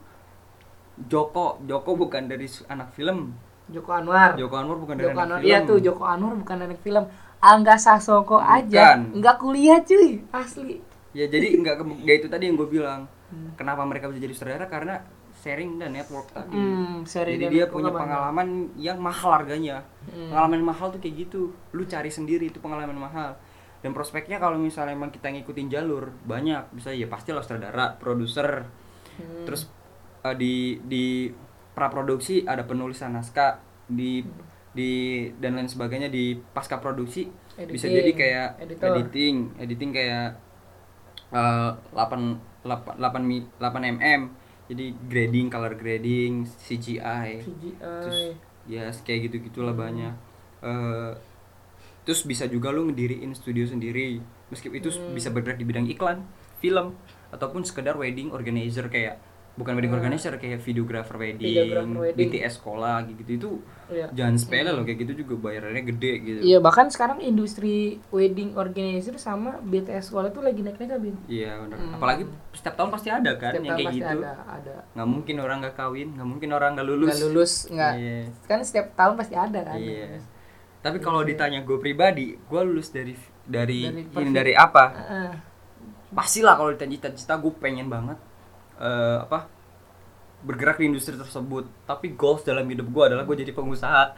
Joko Joko bukan dari anak film Joko Anwar. Joko Anwar bukan dari Joko anak Anwar. film Iya tuh Joko Anwar bukan anak film. Angga Sasongko aja Bukan. nggak kuliah cuy asli. ya jadi nggak ke- ya itu tadi yang gue bilang Hmm. kenapa mereka bisa jadi saudara karena sharing dan network tadi Hmm, jadi dia punya pengalaman yang mahal harganya Hmm. pengalaman mahal tuh kayak gitu lu cari sendiri itu pengalaman mahal dan prospeknya kalau misalnya emang kita ngikutin jalur banyak bisa ya pasti lah sutradara produser Hmm. terus eh, di di praproduksi ada penulisan naskah di di dan lain sebagainya di pasca produksi bisa Editing, jadi kayak editor. editing editing kayak eh, 8 8 8 mi- 8 mm jadi grading color grading CGI CGI. terus ya kayak gitu gitulah Hmm. banyak Eh, terus bisa juga lu ngediriin studio sendiri meskipun itu Hmm. bisa bergerak di bidang iklan film ataupun sekedar wedding organizer kayak bukan wedding Hmm. organizer kayak videographer wedding, Videographer wedding. BTS sekolah gitu itu Iya. jangan sepele loh kayak gitu juga bayarannya gede gitu Iya bahkan sekarang industri wedding organizer sama BTS sekolah itu lagi naik-naik Bin. Iya, benar. Hmm. Apalagi setiap tahun pasti ada kan Setiap yang kayak pasti gitu. ada ada. Nggak mungkin orang nggak kawin, nggak mungkin orang nggak lulus. Nggak lulus nggak. Iya. Kan setiap tahun pasti ada kan. Iya. Tapi kalau ditanya gue pribadi, gue lulus dari dari Dari ini dari apa? Heeh. Pastilah kalau ditanya cita-cita gue pengen banget eh, apa bergerak di industri tersebut. Tapi goals dalam hidup gue adalah gue jadi pengusaha.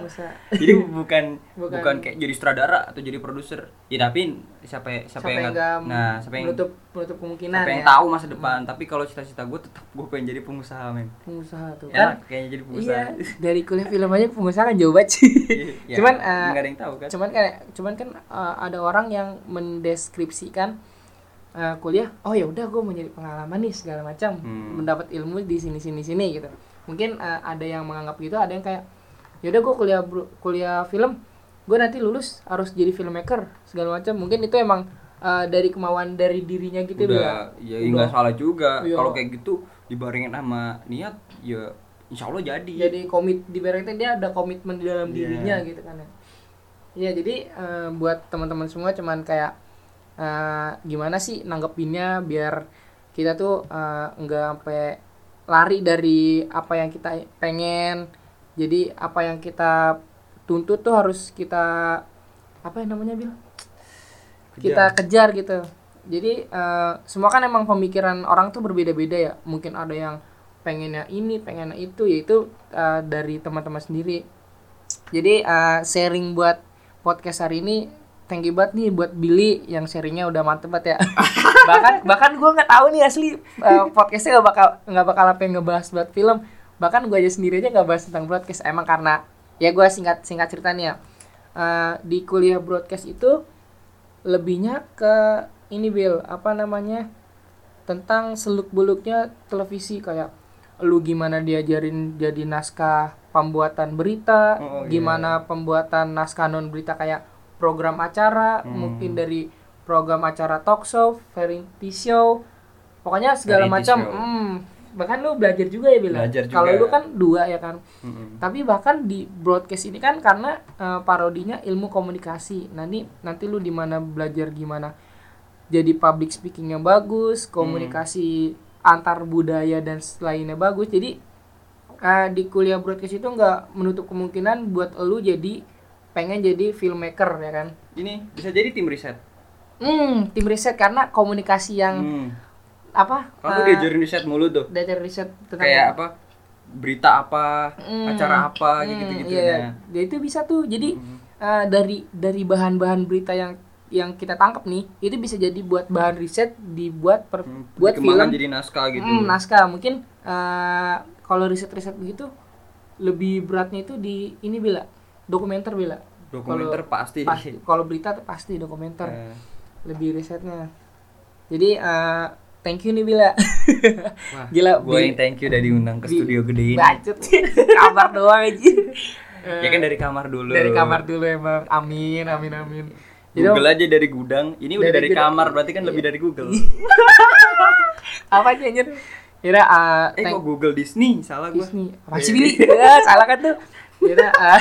Bisa. jadi bukan, Bukan. bukan kayak jadi sutradara atau jadi produser. Ya tapi siapa siapa, Siapa yang nggak nah siapa yang menutup menutup kemungkinan siapa yang ya. tahu masa depan. Tapi kalau cita-cita gue tetap gue pengen jadi pengusaha men. pengusaha tuh Enak kan kayaknya jadi pengusaha. iya dari kuliah film aja pengusaha kan jauh banget sih Ya, cuman nggak ada yang tahu kan. cuman kan cuman kan eh, ada orang yang mendeskripsikan eh, kuliah oh ya udah gue mau jadi pengalaman nih segala macam. Hmm. mendapat ilmu di sini sini sini gitu. Mungkin eh, ada yang menganggap gitu ada yang kayak ya udah gue kuliah kuliah film gue nanti lulus harus jadi filmmaker segala macam. Mungkin itu emang eh, dari kemauan dari dirinya gitu udah Bil, ya nggak salah juga. Iya. kalau kayak gitu dibarengin sama niat ya insya Allah jadi. Jadi komit di itu dia ada komitmen di dalam Iya. dirinya gitu kan ya. Ya jadi eh, buat teman-teman semua cuman kayak eh, gimana sih nanggepinnya biar kita tuh nggak sampai lari dari apa yang kita pengen. Jadi apa yang kita tuntut tuh harus kita apa yang namanya bil? Kita kejar gitu. Jadi eh, semua kan emang pemikiran orang tuh berbeda-beda ya. Mungkin ada yang pengennya ini pengennya itu yaitu eh, dari teman-teman sendiri. Jadi eh, sharing buat podcast hari ini thank you banget nih buat Billy yang sharingnya udah mantep banget ya. Bahkan bahkan gue nggak tahu nih asli eh, podcastnya nggak bakal nggak bakal apa yang ngebahas buat film. Bahkan gue aja sendiri aja nggak bahas tentang broadcast. Emang karena ya gue singkat singkat ceritanya Eh, di kuliah broadcast itu lebihnya ke ini Bill apa namanya tentang seluk beluknya televisi. Kayak lu gimana diajarin jadi naskah pembuatan berita Oh, iya. gimana pembuatan naskah non berita. Kayak program acara Hmm. mungkin dari program acara talk show variety show pokoknya segala Variety macam show. hmm, bahkan lu belajar juga ya bilang Belajar kalau lu kan dua ya kan Mm-mm. tapi bahkan di broadcast ini kan karena eh, parodinya ilmu komunikasi nanti nanti lu di mana belajar gimana jadi public speaking yang bagus komunikasi antar budaya dan lainnya bagus jadi eh, di kuliah broadcast itu nggak menutup kemungkinan buat lu jadi pengen jadi filmmaker ya kan Ini bisa jadi tim riset. hmm tim riset karena komunikasi yang Hmm. apa Kamu eh, diajarin riset mulu tuh. dari riset tentang Kayak apa? Berita apa, Hmm, acara apa hmm, gitu-gitu iya. nah. Ya, itu bisa tuh jadi Hmm. eh, dari dari bahan-bahan berita yang yang kita tangkap nih itu bisa jadi buat bahan riset dibuat per, Hmm, buat film jadi naskah gitu. Hmm, naskah mungkin eh, kalau riset-riset begitu lebih beratnya itu di ini bila dokumenter bila. Dokumenter Kalau- pasti. pasti kalau berita tuh pasti dokumenter. Eh, lebih risetnya. Jadi eh, thank you nih bila. Wah, Gila, gue yang thank you udah diundang ke Bi- studio gede ini. bacot. Kabar doang aja Ya kan dari kamar dulu. dari kamar dulu emang. Amin amin amin. Jadi, Google aja dari gudang. Ini udah Dari dari, gudang. kamar, berarti kan lebih dari Google. apa aja anjir? Kira eh, eh kok Google Disney? Salah gua. Disney. Apa sih Billy ya, salah kan tuh? Kira eh,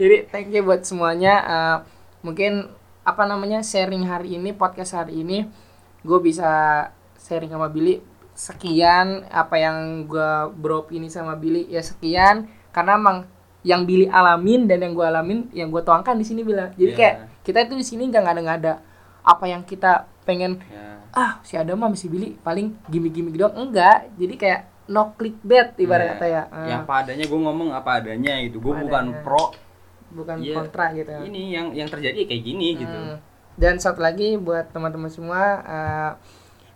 jadi thank you buat semuanya Eh, mungkin apa namanya sharing hari ini podcast hari ini gue bisa sharing sama Billy sekian apa yang gue bro ini sama Billy ya sekian karena emang yang Billy alamin dan yang gue alamin yang gue tuangkan di sini bila jadi Iya. kayak kita itu di sini nggak ada nggak ada apa yang kita pengen Ya. ah si Adam mah si Billy paling gimmick-gimmick doang enggak jadi kayak no clickbait ibarat Ya. kata ya Ah, Ya apa adanya gue ngomong apa adanya gitu. Gue bukan pro. Bukan Iya. kontra gitu Ini yang yang terjadi kayak gini gitu. Hmm. dan satu lagi buat teman-teman semua eh,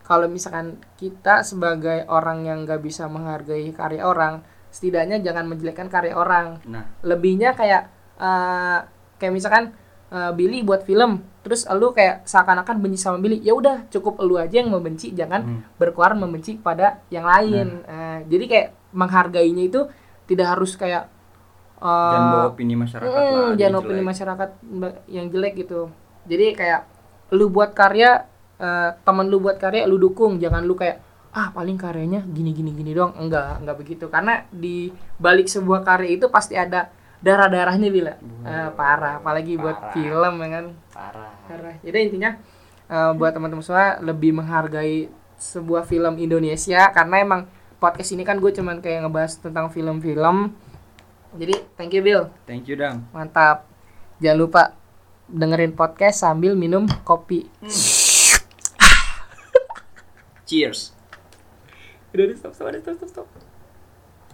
kalau misalkan kita sebagai orang yang nggak bisa menghargai karya orang setidaknya jangan menjelekkan karya orang Nah, lebihnya kayak eh, kayak misalkan eh, Billy buat film terus lu kayak seakan-akan benci sama Billy ya udah cukup lu aja yang membenci jangan Hmm. berkuar membenci pada yang lain Eh, jadi kayak menghargainya itu tidak harus kayak eh, jangan bawa opini masyarakat Mm, lah. jangan opini jelek. masyarakat yang jelek gitu. Jadi kayak lu buat karya eh, teman lu buat karya lu dukung. Jangan lu kayak ah paling karyanya gini gini gini doang. Enggak enggak begitu. Karena di balik sebuah karya itu pasti ada darah darahnya bila Eh, parah. Apalagi buat Parah. film ya kan? Parah. parah. Jadi intinya eh, buat teman-teman semua lebih menghargai sebuah film Indonesia. Karena emang podcast ini kan gue cuman kayak ngebahas tentang film-film jadi thank you Bill Thank you, Dam. Mantap. Jangan lupa dengerin podcast sambil minum kopi. Cheers. Udah, udah, stop, stop, stop, stop, stop.